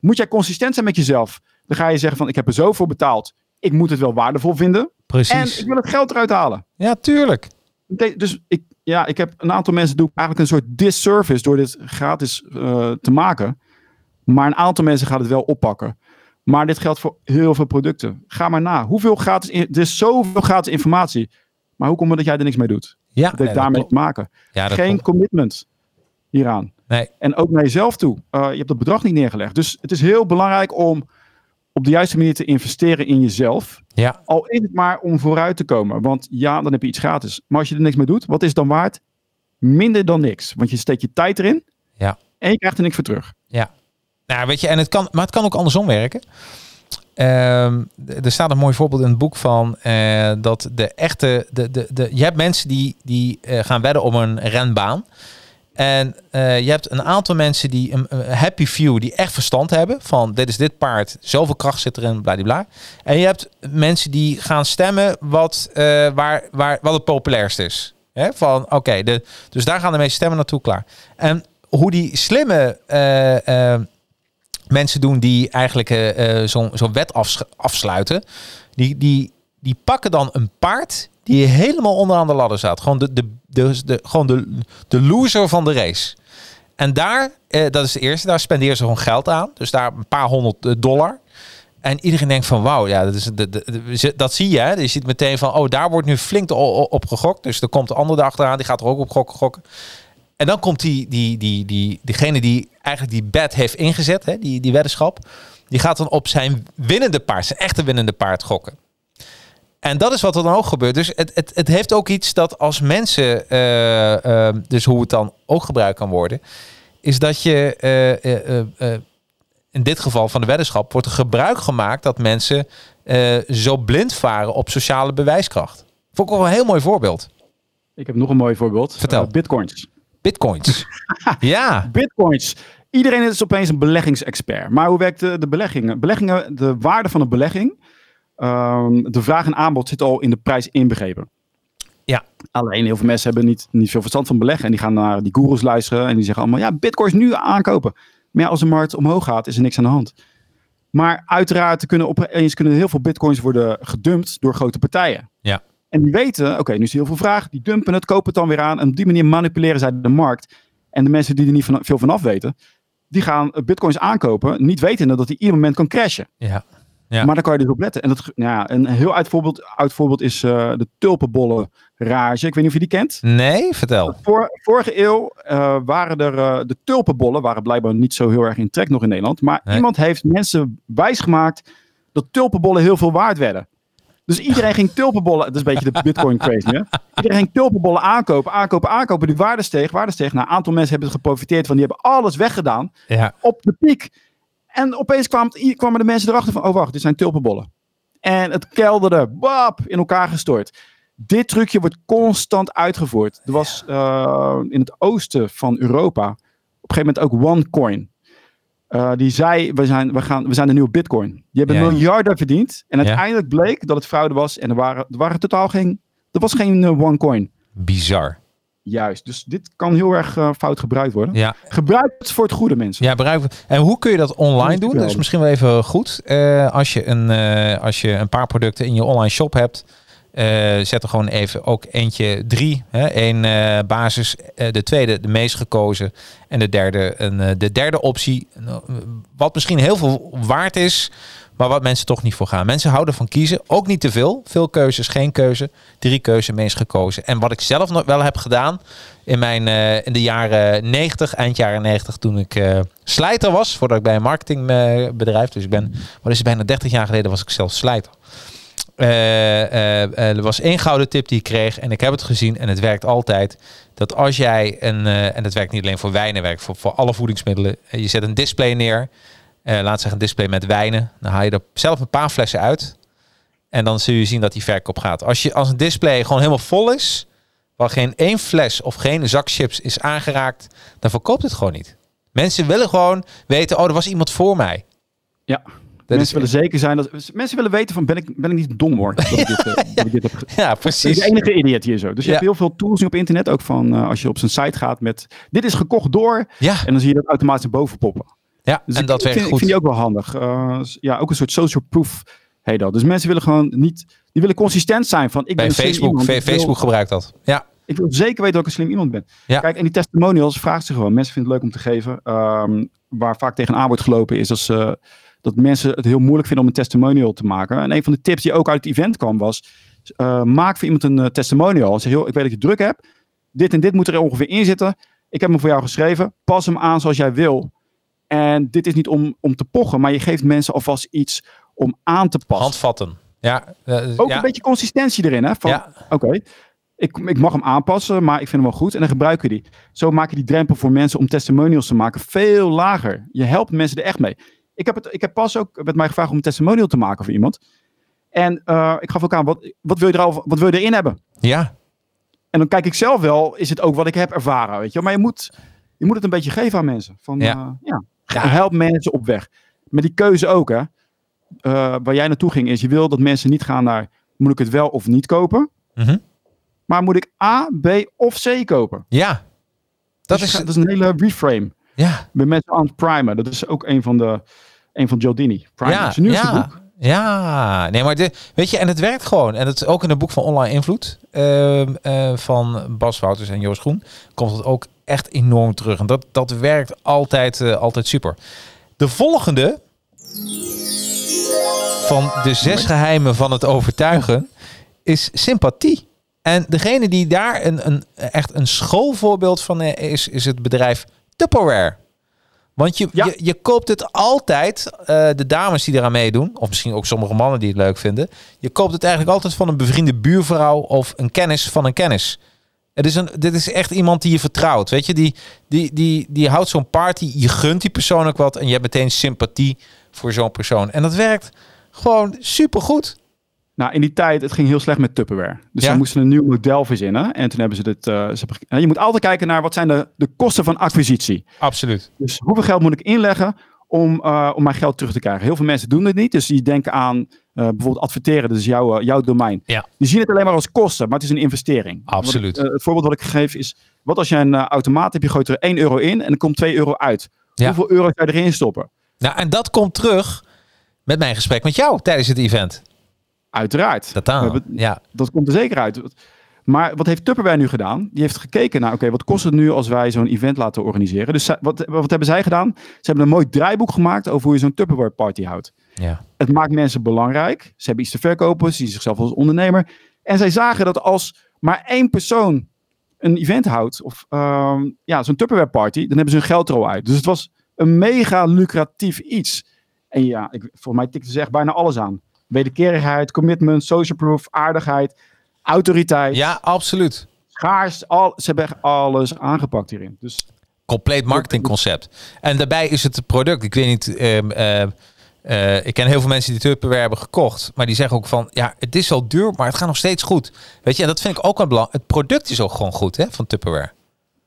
moet jij consistent zijn met jezelf. Dan ga je zeggen van, ik heb er zoveel betaald. Ik moet het wel waardevol vinden. En Precies. ik wil het geld eruit halen. Ja, tuurlijk. Dus ik, ja, ik heb een aantal mensen doe ik eigenlijk een soort disservice door dit gratis eh, te maken. Maar een aantal mensen gaat het wel oppakken. Maar dit geldt voor heel veel producten. Ga maar na. Hoeveel gratis, in- er is zoveel gratis informatie. Maar hoe komt het dat jij er niks mee doet? Ja, Dat heeft daarmee te maken. Ja, Geen commitment hieraan. Nee. En ook naar jezelf toe. Uh, je hebt dat bedrag niet neergelegd. Dus het is heel belangrijk om op de juiste manier te investeren in jezelf. Ja, Al is het maar om vooruit te komen. Want ja, dan heb je iets gratis. Maar als je er niks mee doet, wat is het dan waard? Minder dan niks. Want je steekt je tijd erin. Ja. En je krijgt er niks voor terug. Nou, weet je, en het kan, maar het kan ook andersom werken. Ehm, er staat een mooi voorbeeld in het boek van eh, dat de echte. De, de, de, je hebt mensen die, die eh, gaan wedden om een renbaan. En eh, je hebt een aantal mensen die een, happy few die echt verstand hebben van dit is dit paard, zoveel kracht zit erin, bladibla. En je hebt mensen die gaan stemmen wat, eh, waar, waar, wat het populairst is. Hè? Van oké, dus daar gaan de meeste stemmen naartoe klaar. En hoe die slimme eh, mensen doen die eigenlijk zo'n zo'n wet afs- afsluiten, die, die, die pakken dan een paard die helemaal onderaan de ladder staat. Gewoon de, de, de, gewoon de, de loser van de race. En daar, eh, dat is de eerste, daar spenderen ze gewoon geld aan. Dus daar een paar honderd eh, dollar. En iedereen denkt van wauw, ja, dat, is, de, de- dat zie je. Hè? Je ziet meteen van, oh, daar wordt nu flink op gegokt. Dus er komt de andere dag eraan, die gaat er ook op gokken. gokken. En dan komt die, die, die, die, diegene die eigenlijk die bet heeft ingezet, hè, die, die weddenschap, die gaat dan op zijn winnende paard, zijn echte winnende paard gokken. En dat is wat er dan ook gebeurt. Dus het, het, het heeft ook iets dat als mensen, eh, eh, dus hoe het dan ook gebruikt kan worden, is dat je eh, in dit geval van de weddenschap wordt er gebruik gemaakt dat mensen zo blind varen op sociale bewijskracht. Vond ik wel een heel mooi voorbeeld. Ik heb nog een mooi voorbeeld. Vertel. Bitcoins. Bitcoins. ja, Bitcoins. Iedereen is opeens een beleggingsexpert. Maar hoe werkt de, de beleggingen? Beleggingen, de waarde van een belegging, ehm, de vraag en aanbod zit al in de prijs inbegrepen. Ja. Alleen heel veel mensen hebben niet, niet veel verstand van beleggen. En die gaan naar die gurus luisteren en die zeggen allemaal, ja, bitcoins nu aankopen. Maar ja, als de markt omhoog gaat, is er niks aan de hand. Maar uiteraard er kunnen opeens kunnen heel veel bitcoins worden gedumpt door grote partijen. Ja. En die weten, oké, nu is er heel veel vraag. Die dumpen het, kopen het dan weer aan. En op die manier manipuleren zij de markt. En de mensen die er niet van, veel van af weten, die gaan bitcoins aankopen, niet wetende dat die ieder moment kan crashen. ja, Ja. Maar daar kan je dus op letten. En dat, ja, een heel uit voorbeeld, uit voorbeeld is eh, de tulpenbollen rage. Ik weet niet of je die kent. nee, vertel. Voor, vorige eeuw eh, waren er eh, de tulpenbollen, waren blijkbaar niet zo heel erg in trek nog in Nederland. Maar Nee. iemand heeft mensen wijsgemaakt dat tulpenbollen heel veel waard werden. Dus iedereen ging tulpenbollen, dat is een beetje de bitcoin crazy hè. Iedereen ging tulpenbollen aankopen, aankopen, aankopen. Die waarde steeg, waarde steeg. Nou, een aantal mensen hebben geprofiteerd van, die hebben alles weggedaan Ja, op de piek. En opeens kwam, kwamen de mensen erachter van, oh wacht, dit zijn tulpenbollen. En het kelderde, bap, in elkaar gestort. Dit trucje wordt constant uitgevoerd. Er was eh, in het oosten van Europa op een gegeven moment ook OneCoin. Eh die zei, we zijn, we, gaan, we zijn de nieuwe bitcoin. Die hebben Ja. miljarden verdiend. En uiteindelijk bleek dat het fraude was. En er waren, er waren totaal geen, er was geen eh, OneCoin. bizar. Juist, dus dit kan heel erg eh, fout gebruikt worden. Ja, Gebruik het voor het goede mensen. ja bereik. En hoe kun je dat online doen? Dat is misschien wel even goed. Eh, als, je een, eh, als je een paar producten in je online shop hebt, zet er gewoon even ook eentje drie. Hè? Eén basis, de tweede de meest gekozen en de derde een, de derde optie. Nou, Wat misschien heel veel waard is, Maar wat mensen toch niet voor gaan. Mensen houden van kiezen. Ook niet te veel. Veel keuzes, geen keuze. Drie keuzes, meest gekozen. En wat ik zelf nog wel heb gedaan in, mijn, eh, in de jaren 90, eind jaren 90, toen ik eh, slijter was, voordat ik bij een marketingbedrijf, dus ik ben, wat is het, bijna 30 jaar geleden was ik zelf slijter. Eh, er was één gouden tip die ik kreeg en ik heb het gezien en het werkt altijd. Dat als jij een, en dat werkt niet alleen voor wijnen, werkt voor, voor alle voedingsmiddelen. Je zet een display neer, laat zeggen een display met wijnen. Dan haal je er zelf een paar flessen uit. En dan zul je zien dat die verkoop gaat. Als, je, als een display gewoon helemaal vol is, waar geen één fles of geen zak chips is aangeraakt, dan verkoopt het gewoon niet. Mensen willen gewoon weten, oh, er was iemand voor mij. Ja. Dat mensen is- willen zeker zijn dat mensen willen weten van ben ik, ben ik niet dom hoor. Dat ik dit, eh, dat ik dit heb ge- Ja, Ik ben precies. de enige idiot hier zo. Dus je Ja. hebt heel veel tools nu op internet. Ook van eh, als je op zijn site gaat met dit is gekocht door. Ja, En dan zie je dat automatisch boven poppen. Ja Dus en ik, dat werkt vind, goed. Ik vind die ook wel handig. Eh, ja, ook een soort social proof heet dat. Dus mensen willen gewoon niet, die willen consistent zijn van ik Bij ben Facebook, iemand. Wil- Facebook gebruikt dat. Ja, Ik wil zeker weten dat ik een slim iemand ben. Ja. Kijk, en die testimonials vraagt ze gewoon. Mensen vinden het leuk om te geven. Ehm, waar vaak tegenaan wordt gelopen is dat, ze, dat mensen het heel moeilijk vinden om een testimonial te maken. En een van de tips die ook uit het event kwam was, eh, maak voor iemand een eh, testimonial. Zeg, joh, ik weet dat je druk hebt. Dit en dit moet er ongeveer in zitten. Ik heb hem voor jou geschreven. Pas hem aan zoals jij wil. En dit is niet om, om te pochen, maar je geeft mensen alvast iets om aan te passen. handvatten. Ja, eh, Ook ja. een beetje consistentie erin, hè? Van, Ja. Oké, ik, ik mag hem aanpassen, maar ik vind hem wel goed. En dan gebruiken we die. Zo maak je die drempel voor mensen om testimonials te maken veel lager. Je helpt mensen er echt mee. Ik heb, het, ik heb pas ook met mij gevraagd om een testimonial te maken voor iemand. En eh, ik gaf ook aan, wat, wat, wil je er al, wat wil je erin hebben? ja, En dan kijk ik zelf wel, is het ook wat ik heb ervaren, weet je. Maar je moet, je moet het een beetje geven aan mensen. Van, Ja. ja. ja. Ja. Help mensen op weg. Met die keuze ook, hè. Eh, waar jij naartoe ging, is je wil dat mensen niet gaan naar, moet ik het wel of niet kopen? Mhm. Maar moet ik A, B of C kopen? ja. Dat Dus is, dat is een hele reframe. ja, ben mensen aan het primen. Dat is ook een van de, een van Joe Dini. Primer. ja, Zijn nieuwste ja. boek. Ja, nee, maar de, weet je, en het werkt gewoon. En het is ook in het boek van Online Invloed ehm, eh, van Bas Wouters en Joost Groen komt het ook echt enorm terug. En dat, dat werkt altijd, eh, altijd super. De volgende van de zes geheimen van het overtuigen is sympathie. En degene die daar een, een, echt een schoolvoorbeeld van eh, is, is het bedrijf Tupperware. Want je, Ja. je, je koopt het altijd, eh, de dames die eraan meedoen, of misschien ook sommige mannen die het leuk vinden. Je koopt het eigenlijk altijd van een bevriende buurvrouw of een kennis van een kennis. Het is een, dit is echt iemand die je vertrouwt. Weet je, die, die, die, die houdt zo'n party, je gunt die persoon ook wat en je hebt meteen sympathie voor zo'n persoon. En dat werkt gewoon supergoed. Nou, in die tijd, het ging heel slecht met Tupperware. Dus Ja. ze moesten een nieuw model verzinnen. En toen hebben ze dit... eh, ze hebben, ge- je moet altijd kijken naar wat zijn de, de kosten van acquisitie. Absoluut. Dus hoeveel geld moet ik inleggen om, eh, om mijn geld terug te krijgen? Heel veel mensen doen het niet. Dus die denken aan eh, bijvoorbeeld adverteren. Dat is jouw, eh, jouw domein. Ja. Die zien het alleen maar als kosten, maar het is een investering. Absoluut. Ik, eh, het voorbeeld wat ik geef is... Wat als je een automaat hebt, je gooit er 1 euro in en er komt 2 euro uit. Ja. Hoeveel euro zou je erin stoppen? Nou, en dat komt terug met mijn gesprek met jou tijdens het event. Uiteraard. Dat dan. We hebben- Ja, Dat komt er zeker uit. Maar wat heeft Tupperware nu gedaan? Die heeft gekeken naar, oké, wat kost het nu als wij zo'n event laten organiseren? Dus wat, wat hebben zij gedaan? Ze hebben een mooi draaiboek gemaakt over hoe je zo'n Tupperware party houdt. Ja. Het maakt mensen belangrijk. Ze hebben iets te verkopen. Ze zien zichzelf als ondernemer. En zij zagen dat als maar één persoon een event houdt, of ehm, ja, zo'n Tupperware party, dan hebben ze hun geld er al uit. Dus het was een mega lucratief iets. En ja, ik, voor mij tikte ze echt bijna alles aan. Wederkerigheid, commitment, social proof, aardigheid, autoriteit, ja absoluut. schaars. Al, ze hebben echt alles aangepakt hierin. Dus Compleet marketingconcept. En daarbij is het product. Ik weet niet. ehm, eh, eh, ik ken heel veel mensen die Tupperware hebben gekocht. Maar die zeggen ook van. Ja, het is wel duur, maar het gaat nog steeds goed. Weet je, en dat vind ik ook wel belangrijk. Het product is ook gewoon goed hè, van Tupperware.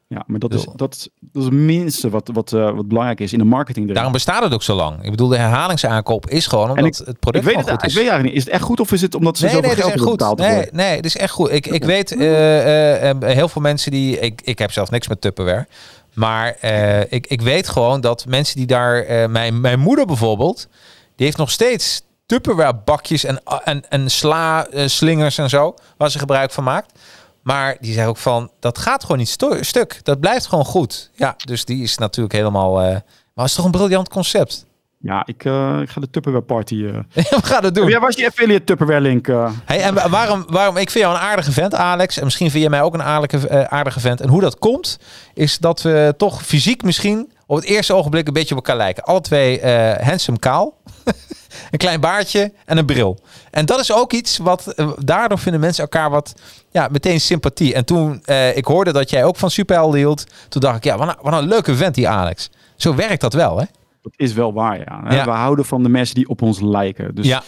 ja, maar dat, is, Bedoel- dat, dat is het minste wat, wat, eh, wat belangrijk is in de marketing. Daarom bestaat het ook zo lang. Ik bedoel, de herhalingsaankoop is gewoon omdat het ik product weet gewoon het, goed ik is. weet eigenlijk niet. Is het echt goed of is het omdat ze Nee, zoveel nee, geld hebben goed. betaald? Nee, ervoor? nee, het is echt goed. Ik, ik weet, eh, heel veel mensen die... Ik, ik heb zelf niks met Tupperware. Maar eh, ik, ik weet gewoon dat mensen die daar... eh, mijn, mijn moeder bijvoorbeeld, die heeft nog steeds Tupperware bakjes en, en, en sla eh, slingers en zo, waar ze gebruik van maakt. Maar die zei ook van, dat gaat gewoon niet stuk. Dat blijft gewoon goed. Ja, dus die is natuurlijk helemaal... maar het is toch een briljant concept. Ja, ik, eh, ik ga de Tupperware party... eh We gaan het doen. Ja, is die affiliate Tupperware link? eh? Hey, en wa- waarom, waarom, ik vind jou een aardige vent, Alex. En misschien vind jij mij ook een aardige, aardige vent. En hoe dat komt, is dat we toch fysiek misschien op het eerste ogenblik een beetje op elkaar lijken. Alle twee handsome kaal. een klein baardje en een bril. En dat is ook iets wat, daardoor vinden mensen elkaar wat, ja, meteen sympathie. En toen eh, ik hoorde dat jij ook van superhelden hield, toen dacht ik, ja, wat een, wat een leuke vent die Alex. Zo werkt dat wel, hè? Dat is wel waar, ja. We houden van de mensen die op ons lijken. Dus Ja.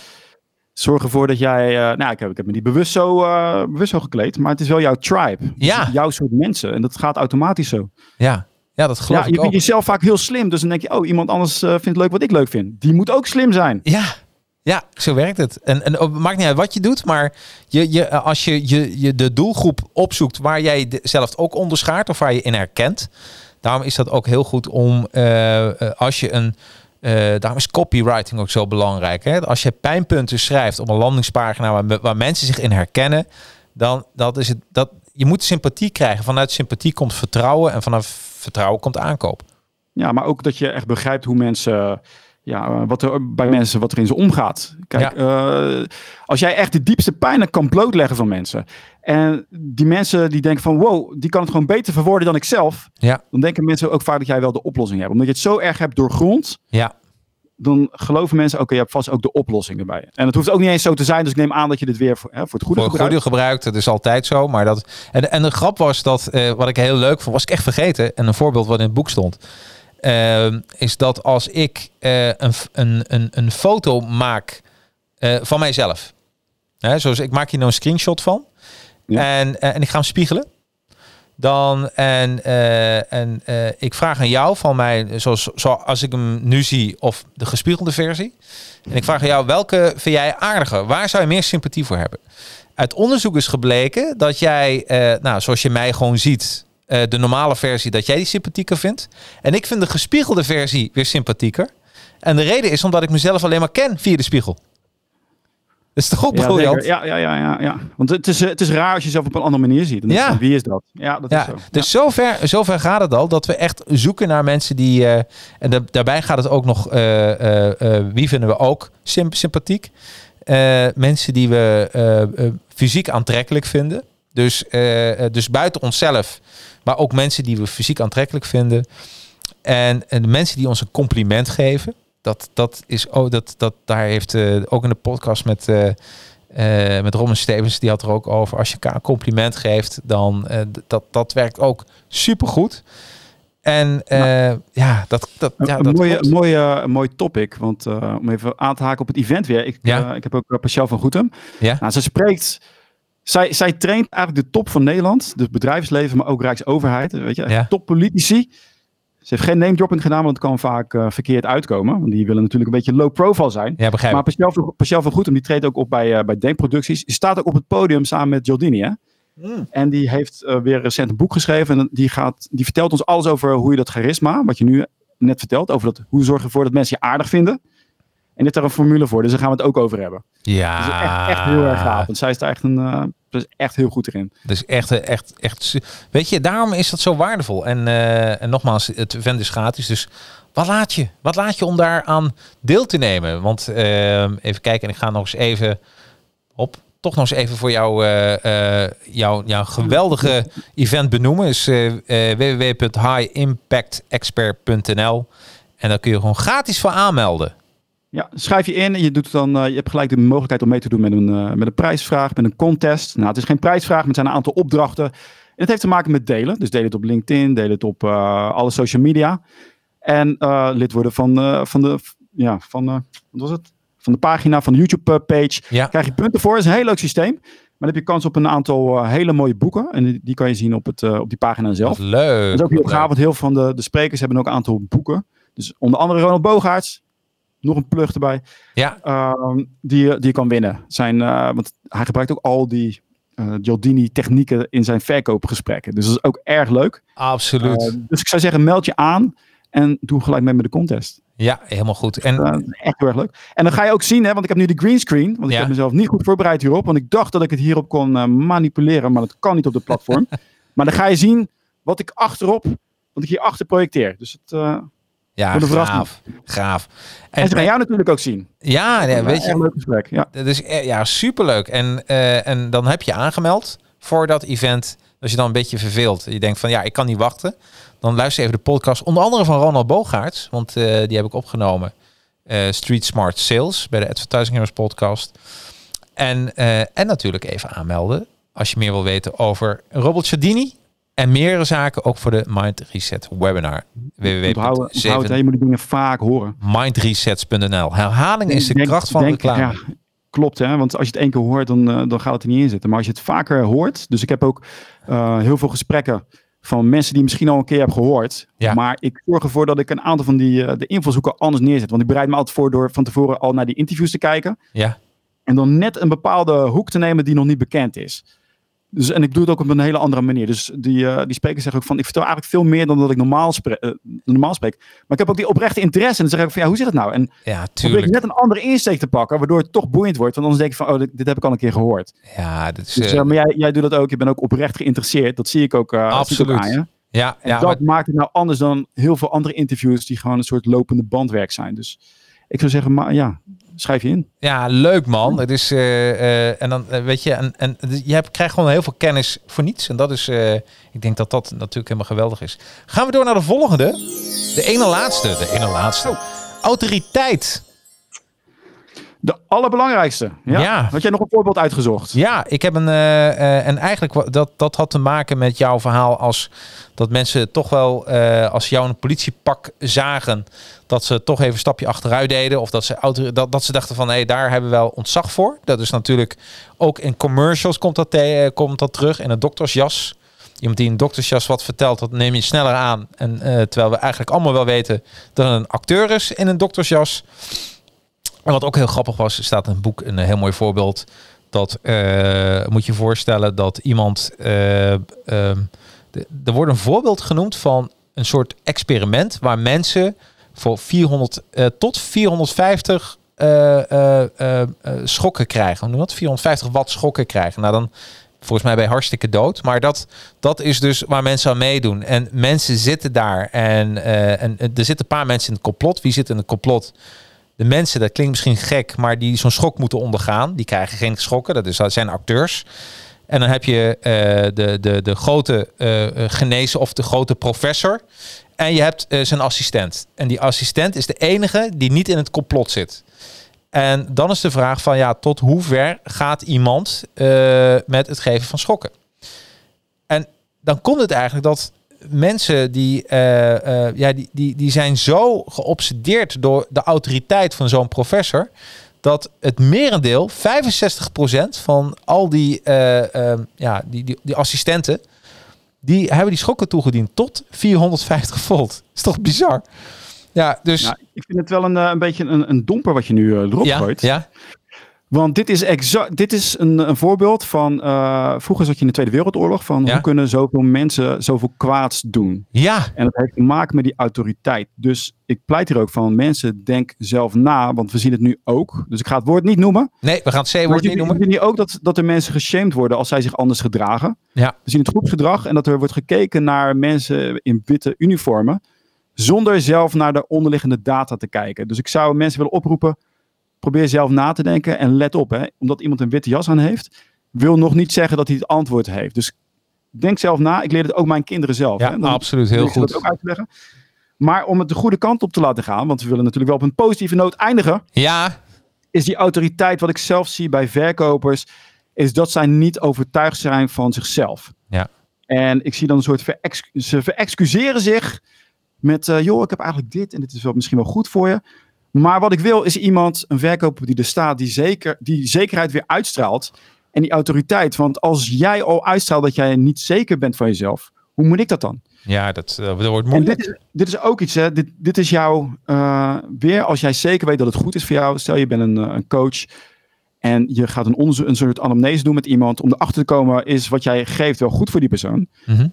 zorg ervoor dat jij... eh, nou, ik heb, ik heb me niet bewust zo, eh, bewust zo gekleed, maar het is wel jouw tribe. Ja. Jouw soort mensen. En dat gaat automatisch zo. Ja, ja dat geloof Ja, ik je vindt jezelf vaak heel slim. Dus dan denk je, oh, iemand anders eh, vindt leuk wat ik leuk vind. Die moet ook slim zijn. Ja, ja zo werkt het. En, en het maakt niet uit wat je doet, maar je, je, als je, je, je de doelgroep opzoekt waar jij de- zelf ook onderschaart of waar je in herkent, daarom is dat ook heel goed om eh, eh, als je een. eh, daarom is copywriting ook zo belangrijk. Hè? Als je pijnpunten schrijft op een landingspagina waar, waar mensen zich in herkennen, dan dat is het. Dat, je moet sympathie krijgen. Vanuit sympathie komt vertrouwen en vanaf vertrouwen komt aankoop. Ja, maar ook dat je echt begrijpt hoe mensen... Ja, eh, wat er bij mensen, wat er in ze omgaat. Kijk, eh, als jij echt de diepste pijnen kan blootleggen van mensen. En die mensen die denken van, wow, die kan het gewoon beter verwoorden dan ik zelf. Ja, Dan denken mensen ook vaak dat jij wel de oplossing hebt. Omdat je het zo erg hebt doorgrond. ja. Dan geloven mensen, oké, je hebt vast ook de oplossing erbij. En het hoeft ook niet eens zo te zijn. Dus ik neem aan dat je dit weer voor, hè, voor het goede voor het gebruikt. goede gebruikt. Dat is altijd zo. Maar dat, en, en de grap was dat, eh, wat ik heel leuk vond, was ik echt vergeten. En een voorbeeld wat in het boek stond. Ehm, is dat als ik eh, een, een, een, een foto maak eh, van mijzelf. Hè, zoals ik maak hier nou een screenshot van. Ja. En, eh, en ik ga hem spiegelen. Dan en, en ik vraag aan jou van mij, zoals, zoals ik hem nu zie, of de gespiegelde versie. En ik vraag aan jou, welke vind jij aardiger? Waar zou je meer sympathie voor hebben? Uit onderzoek is gebleken dat jij, nou, zoals je mij gewoon ziet, eh, de normale versie, dat jij die sympathieker vindt. En ik vind de gespiegelde versie weer sympathieker. En de reden is omdat ik mezelf alleen maar ken via de spiegel. Dat is toch ook Ja, briljant? ja, ja, ja, ja, ja. Want het is, eh, het is raar als je jezelf op een andere manier ziet. Ja. wie is dat? Ja, dat is Ja, zo. dus zover, zover gaat het al dat we echt zoeken naar mensen die. eh, en da- daarbij gaat het ook nog. wie vinden we ook symp- sympathiek? Mensen die we fysiek aantrekkelijk vinden. Dus, dus buiten onszelf, maar ook mensen die we fysiek aantrekkelijk vinden. En, en de mensen die ons een compliment geven. Dat, dat is oh, dat, dat daar heeft eh, ook in de podcast met. eh, met Robin Stevens, die had er ook over. Als je elkaar een compliment geeft, dan uh, dat, dat werkt ook supergoed. En uh, ja, dat, dat, ja, een, dat mooie, mooie, mooi topic. Want uh, om even aan te haken op het event weer. Ik, ja. uh, ik heb ook uh, Pascal van Goetem. Ja. Nou, ze spreekt... Zij, zij traint eigenlijk de top van Nederland. Dus bedrijfsleven, maar ook Rijksoverheid. Weet je, ja. top politici. Ze heeft geen name dropping gedaan, want het kan vaak uh, verkeerd uitkomen. Want die willen natuurlijk een beetje low profile zijn. Ja, begrijp maar Pascal van, Goetem, die treedt ook op bij, uh, bij Denkproducties. Die staat ook op het podium samen met Jordini, hè? Mm. En die heeft uh, weer recent een boek geschreven. En die, gaat, die vertelt ons alles over hoe je dat charisma, wat je nu net vertelt, over dat, hoe zorg je ervoor dat mensen je aardig vinden. En dit daar een formule voor, dus daar gaan we het ook over hebben. Ja. Dus echt, echt heel erg gaaf. Want zij is daar echt, een, uh, dus echt heel goed erin. Dus echt, echt, echt. Weet je, daarom is dat zo waardevol. En, uh, en nogmaals, het event is gratis. Dus wat laat je? Wat laat je om daaraan deel te nemen? Want uh, even kijken, en ik ga nog eens even op. Toch nog eens even voor jou, jouw, jouw geweldige event benoemen. Is uh, www.highimpactexpert.nl. En daar kun je gewoon gratis voor aanmelden. Ja, schrijf je in en je, doet dan, uh, je hebt gelijk de mogelijkheid om mee te doen met een, uh, met een prijsvraag, met een contest. Nou, het is geen prijsvraag, maar het zijn een aantal opdrachten. En het heeft te maken met delen. Dus deel het op LinkedIn, deel het op uh, alle social media. En lid worden van, van de, ja, van, wat was het? van de pagina, van de YouTube-page. Ja. Krijg je punten voor. Het is een heel leuk systeem. Maar dan heb je kans op een aantal hele mooie boeken. En die, die kan je zien op, het, op die pagina zelf. Wat leuk. Dat is ook heel gaaf, want heel veel van de, de sprekers hebben ook een aantal boeken. Dus onder andere Ronald Boogaerts, nog een plug erbij. Ja. Uh, die, die je kan winnen. Zijn, uh, want hij gebruikt ook al die uh, Jordini technieken in zijn verkoopgesprekken. Dus dat is ook erg leuk. Absoluut. dus ik zou zeggen, meld je aan en doe gelijk mee met de contest. Ja, helemaal goed. En echt heel erg leuk. En dan ga je ook zien, hè, want ik heb nu de greenscreen. Want ik ja. heb mezelf niet goed voorbereid hierop. Want ik dacht dat ik het hierop kon manipuleren, maar dat kan niet op de platform. maar dan ga je zien wat ik achterop, wat ik hier achter projecteer. Dus het, Ja, Voor de verrassing. gaaf. Gaaf. En, ze gaan jou natuurlijk ook zien. ja, ja, weet je, een leuk gesprek. Ja. dat is eh, ja, superleuk. En, eh, en dan heb je aangemeld voor dat event. Als je dan een beetje verveelt. Je denkt van ja, ik kan niet wachten. Dan luister even de podcast. Onder andere van Ronald Bogaerts. Want eh, die heb ik opgenomen. Street Smart Sales bij de Advertising Heroes podcast. En, en natuurlijk even aanmelden. Als je meer wil weten over Robert Cialdini. En meerdere zaken ook voor de Mind Reset webinar. Www.7 je moet die dingen vaak horen. mindresets.nl. Herhaling is de Denk- kracht van denk- reclame. ja, klopt, hè? want als je het één keer hoort, dan, eh, dan gaat het er niet in zitten. Maar als je het vaker hoort, dus ik heb ook eh, heel veel gesprekken van mensen die misschien al een keer hebben gehoord. Ja. Maar ik zorg ervoor dat ik een aantal van die eh, de invalshoeken anders neerzet. Want ik bereid me altijd voor door van tevoren al naar die interviews te kijken. Ja, En dan net een bepaalde hoek te nemen die nog niet bekend is. Dus, en ik doe het ook op een hele andere manier. Dus die, eh die sprekers zeggen ook van, ik vertel eigenlijk veel meer dan dat ik normaal, spre- eh, normaal spreek. Maar ik heb ook die oprechte interesse. En dan zeg ik van, ja, hoe zit het nou? En ja, probeer ik net een andere insteek te pakken, waardoor het toch boeiend wordt. Want anders denk ik van, oh, dit, dit heb ik al een keer gehoord. Ja, dat is, Dus, eh, maar jij, jij doet dat ook. Je bent ook oprecht geïnteresseerd. Dat zie ik ook, Absoluut. aan je. ja, En ja, dat maar- maakt het nou anders dan heel veel andere interviews die gewoon een soort lopende bandwerk zijn. Dus ik zou zeggen, maar ja, schrijf je in. ja, leuk man. Het is, eh, eh, en dan eh, weet je, en, en je hebt, krijgt gewoon heel veel kennis voor niets. En dat is, eh, ik denk dat dat natuurlijk helemaal geweldig is. Gaan we door naar de volgende. De ene laatste. De ene laatste. Autoriteit. De allerbelangrijkste. Ja. Ja. Had jij nog een voorbeeld uitgezocht? Ja, ik heb een. eh, eh, en eigenlijk dat, dat had te maken met jouw verhaal als dat mensen toch wel eh, als jou een politiepak zagen, dat ze toch even een stapje achteruit deden. Of dat ze, auto, dat, dat ze dachten van hé, hey, daar hebben we wel ontzag voor. Dat is natuurlijk ook in commercials komt dat, te- komt dat terug. In een doktersjas. Iemand die een doktersjas wat vertelt, dat neem je sneller aan. En terwijl we eigenlijk allemaal wel weten dat een acteur is in een doktersjas. En wat ook heel grappig was, staat in een boek een heel mooi voorbeeld. Dat eh, moet je voorstellen dat iemand. eh, ehm, er wordt een voorbeeld genoemd van een soort experiment waar mensen voor 400 eh, tot 450 eh, eh, eh, eh, schokken krijgen. Hoe noem dat? 450 watt schokken krijgen. Nou dan volgens mij bij hartstikke dood. Maar dat, dat is dus waar mensen aan meedoen. En mensen zitten daar. En, en er zitten een paar mensen in het complot. Wie zit in het complot? De mensen, dat klinkt misschien gek, maar die zo'n schok moeten ondergaan. Die krijgen geen schokken. Dat, is, dat zijn acteurs. En dan heb je eh, de, de, de grote eh eh, genezen of de grote professor. En je hebt zijn assistent. En die assistent is de enige die niet in het complot zit. En dan is de vraag van ja, tot hoe ver gaat iemand met het geven van schokken? En dan komt het eigenlijk dat mensen die, eh, eh, ja, die, die, die zijn zo geobsedeerd door de autoriteit van zo'n professor. Dat het merendeel, 65% van al die, eh, ja, die, die, die assistenten, die hebben die schokken toegediend tot 450 volt. is toch bizar? Ja, dus Nou, ik vind het wel een, een beetje een, een domper wat je nu erop ja, gooit. ja, Want dit is, exact, dit is een, een voorbeeld van... eh, vroeger zat je in de Tweede Wereldoorlog van... Ja. hoe kunnen zoveel mensen zoveel kwaads doen? ja, En dat heeft te maken met die autoriteit. Dus ik pleit hier ook van mensen, denk zelf na. Want we zien het nu ook. Dus ik ga het woord niet noemen. nee, we gaan het C-woord we niet noemen. zien hier ook dat, dat er mensen geshamed worden als zij zich anders gedragen. Ja. We zien het groepsgedrag en dat er wordt gekeken naar mensen in witte uniformen. Zonder zelf naar de onderliggende data te kijken. Dus ik zou mensen willen oproepen. Probeer zelf na te denken en let op. Hè, omdat iemand een witte jas aan heeft, wil nog niet zeggen dat hij het antwoord heeft. Dus denk zelf na. Ik leer het ook mijn kinderen zelf. Ja, hè. Dan absoluut, heel goed. Dat ook uit te leggen. Maar om het de goede kant op te laten gaan, want we willen natuurlijk wel op een positieve noot eindigen Ja, is die autoriteit, wat ik zelf zie bij verkopers, is dat zij niet overtuigd zijn van zichzelf. Ja. En ik zie dan een soort ze verexcuseren zich met, eh, joh, ik heb eigenlijk dit en dit is wel misschien wel goed voor je. Maar wat ik wil is iemand, een verkoper die er staat, die, zeker, die zekerheid weer uitstraalt. En die autoriteit. Want als jij al uitstraalt dat jij niet zeker bent van jezelf, hoe moet ik dat dan? ja dat, eh, dat wordt moeilijk. dit is, dit is ook iets, hè. Dit, dit is jouw, eh, weer als jij zeker weet dat het goed is voor jou. Stel je bent een, eh, een coach en je gaat een, onderzoek, een soort anamnese doen met iemand. Om erachter te komen, is wat jij geeft wel goed voor die persoon? Mhm.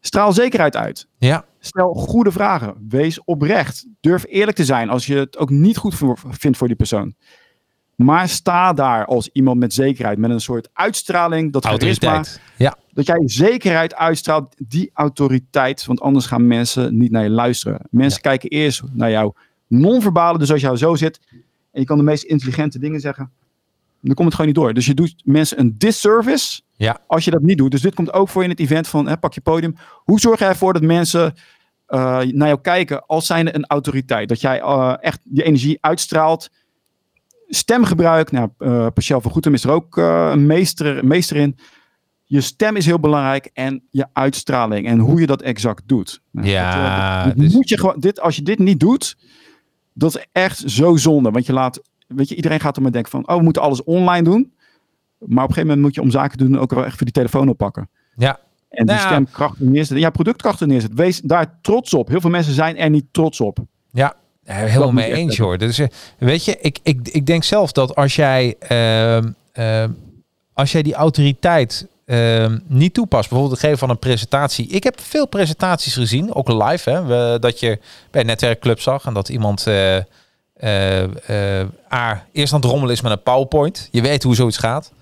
Straal zekerheid uit. Ja, Stel goede vragen. Wees oprecht. Durf eerlijk te zijn als je het ook niet goed vindt voor die persoon. Maar sta daar als iemand met zekerheid, met een soort uitstraling, dat charisma. Ja, dat jij zekerheid uitstraalt, die autoriteit, want anders gaan mensen niet naar je luisteren. Mensen kijken eerst naar jou non-verbale, dus als jou zo zit en je kan de meest intelligente dingen zeggen, dan komt het gewoon niet door. Dus je doet mensen een disservice ja, als je dat niet doet. Dus dit komt ook voor in het event van hè, pak je podium. Hoe zorg jij ervoor dat mensen eh, naar jou kijken als zijnde een autoriteit? Dat jij eh, echt die energie uitstraalt. Stemgebruik, nou, uh, Pascal van Goetem is er ook eh, een meester, meester in. Je stem is heel belangrijk en je uitstraling en hoe je dat exact doet. Nou, Ja, dat, eh, dus- moet je gewoon, dit, als je dit niet doet, dat is echt zo zonde. Want je laat, weet je, iedereen gaat er maar denken van, oh, we moeten alles online doen. Maar op een gegeven moment moet je om zaken te doen ook wel echt voor die telefoon oppakken. ja. En die Nou ja. stemkracht neerzetten. Ja, productkracht neerzetten. Wees daar trots op. Heel veel mensen zijn er niet trots op. Ja, helemaal mee eens hebben. hoor. Dus, eh, weet je, ik, ik, ik denk zelf dat als jij, ehm, ehm, als jij die autoriteit ehm, niet toepast, bijvoorbeeld het geven van een presentatie. Ik heb veel presentaties gezien, ook live, hè, we- dat je bij een netwerkclub zag en dat iemand eh, eh, A, eerst aan het rommelen is met een PowerPoint. Je weet hoe zoiets gaat.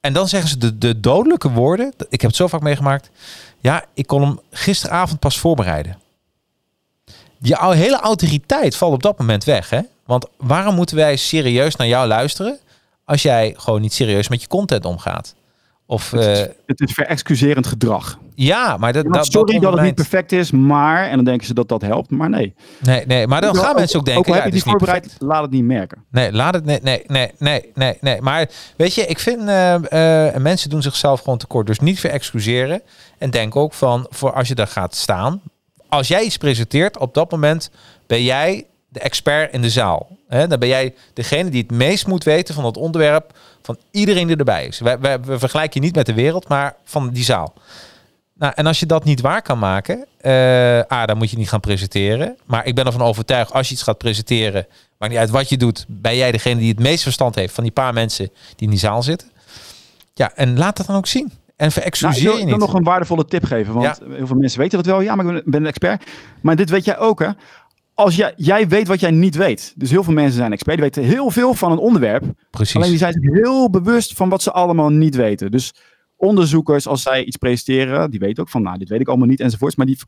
En dan zeggen ze de, de dodelijke woorden. Ik heb het zo vaak meegemaakt. Ja, ik kon hem gisteravond pas voorbereiden. Ou- hele autoriteit valt op dat moment weg. Hè? Want waarom moeten wij serieus naar jou luisteren als jij gewoon niet serieus met je content omgaat? Of Het, is, eh, het is verexcuserend gedrag. ja, maar dat, Ja, dat, sorry dat, het niet perfect is, maar... En dan denken ze dat dat helpt, maar nee. Nee, nee, maar dan gaan mensen ook denken, al ja, heb je het niet voorbereid, perfect. laat het niet merken. Nee, laat het. Nee, nee, nee, nee, nee, nee. Maar weet je, ik vind eh, mensen doen zichzelf gewoon tekort. Dus niet verexcuseren. En denk ook van, voor als je daar gaat staan. Als jij iets presenteert, op dat moment ben jij de expert in de zaal. Dan ben jij degene die het meest moet weten van het onderwerp van iedereen die erbij is. Wij, wij, we vergelijken je niet met de wereld, maar van die zaal. Nou, en als je dat niet waar kan maken, eh A, dan moet je niet gaan presenteren. Maar ik ben ervan overtuigd, als je iets gaat presenteren, maakt niet uit wat je doet, ben jij degene die het meest verstand heeft van die paar mensen die in die zaal zitten. Ja, en laat dat dan ook zien. En Nou, verexcuseer ik wil, je ik wil niet. nog een waardevolle tip geven. Want heel veel mensen weten dat wel. Ja, maar ik ben- ben een expert. Maar dit weet jij ook, hè? Als jij, jij weet wat jij niet weet. Dus heel veel mensen zijn expert. Die weten heel veel van een onderwerp. Precies. Alleen die zijn zich heel bewust van wat ze allemaal niet weten. Dus onderzoekers, als zij iets presenteren, die weten ook van, nou, dit weet ik allemaal niet enzovoorts. Maar die,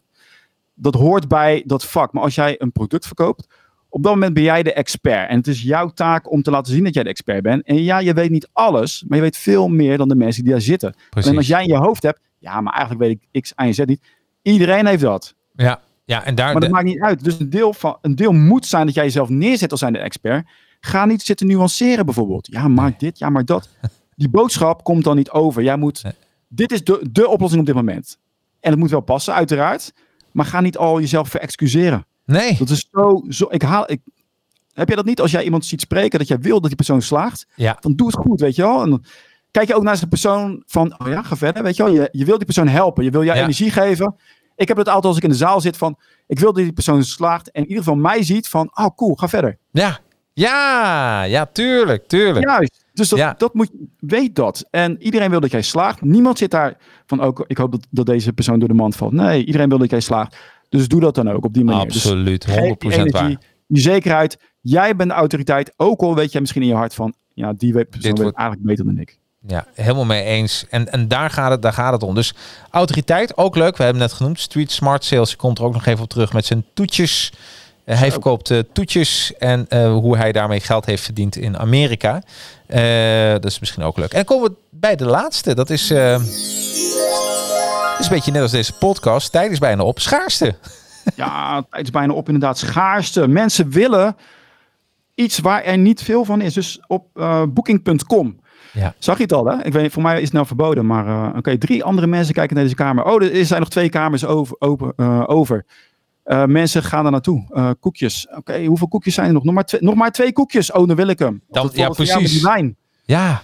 dat hoort bij dat vak. Maar als jij een product verkoopt, op dat moment ben jij de expert. En het is jouw taak om te laten zien dat jij de expert bent. En ja, je weet niet alles, maar je weet veel meer dan de mensen die daar zitten. Precies. En als jij in je hoofd hebt, ja, maar eigenlijk weet ik X, Y en Z niet. Iedereen heeft dat. Ja, ja, en daar. Maar dat de- maakt niet uit. Dus een deel, van, een deel moet zijn dat jij jezelf neerzet als zijnde expert. Ga niet zitten nuanceren bijvoorbeeld. Ja, maar dit, ja, maar dat. Die boodschap komt dan niet over. Jij moet, dit is de, de oplossing op dit moment. En het moet wel passen, uiteraard. Maar ga niet al jezelf verexcuseren. nee. Dat is zo, zo ik haal, ik, heb jij dat niet als jij iemand ziet spreken dat jij wil dat die persoon slaagt? Ja. Dan doe het goed, weet je wel. En dan kijk je ook naar de persoon van, oh ja, ga verder, weet je wel. Je, je wil die persoon helpen, je wil jou Ja. energie geven. Ik heb het altijd als ik in de zaal zit van, ik wil dat die persoon slaagt en in ieder geval mij ziet van, oh cool, ga verder. Ja. Ja, ja, tuurlijk, tuurlijk. Juist. Dus dat, Ja. dat moet, weet dat. En iedereen wil dat jij slaagt. Niemand zit daar van, ook, ik hoop dat, dat deze persoon door de mand valt. Nee, iedereen wil dat jij slaagt. Dus doe dat dan ook op die manier. Dus Absoluut, 100% Geef die energie, waar. Die zekerheid. Jij bent de autoriteit. Ook al weet jij misschien in je hart van... Ja, die persoon Dit weet wordt- eigenlijk beter dan ik. Ja, helemaal mee eens. En, en daar, gaat het, daar gaat het om. Dus autoriteit, ook leuk. We hebben het net genoemd. Street Smart Sales komt er ook nog even op terug met zijn toetjes. Eh, hij verkoopt eh, toetjes en eh, hoe hij daarmee geld heeft verdiend in Amerika. Dat is misschien ook leuk. En dan komen we bij de laatste. Dat is, is een beetje net als deze podcast. Tijd is bijna op. Schaarste. Ja, het is bijna op inderdaad. Schaarste. Mensen willen iets waar er niet veel van is. Dus op booking.com. Ja. Zag je het al, hè? Ik weet, voor mij is het nou verboden. Maar eh, oké, drie andere mensen kijken naar deze kamer. Oh, er zijn nog twee kamers over. open, eh, over. Eh, mensen gaan daar naartoe. Eh, koekjes. Oké, hoeveel koekjes zijn er nog? Nog maar, twee, nog maar twee koekjes. Oh, dan wil ik hem. Dan- ja, precies. Die wijn. Ja.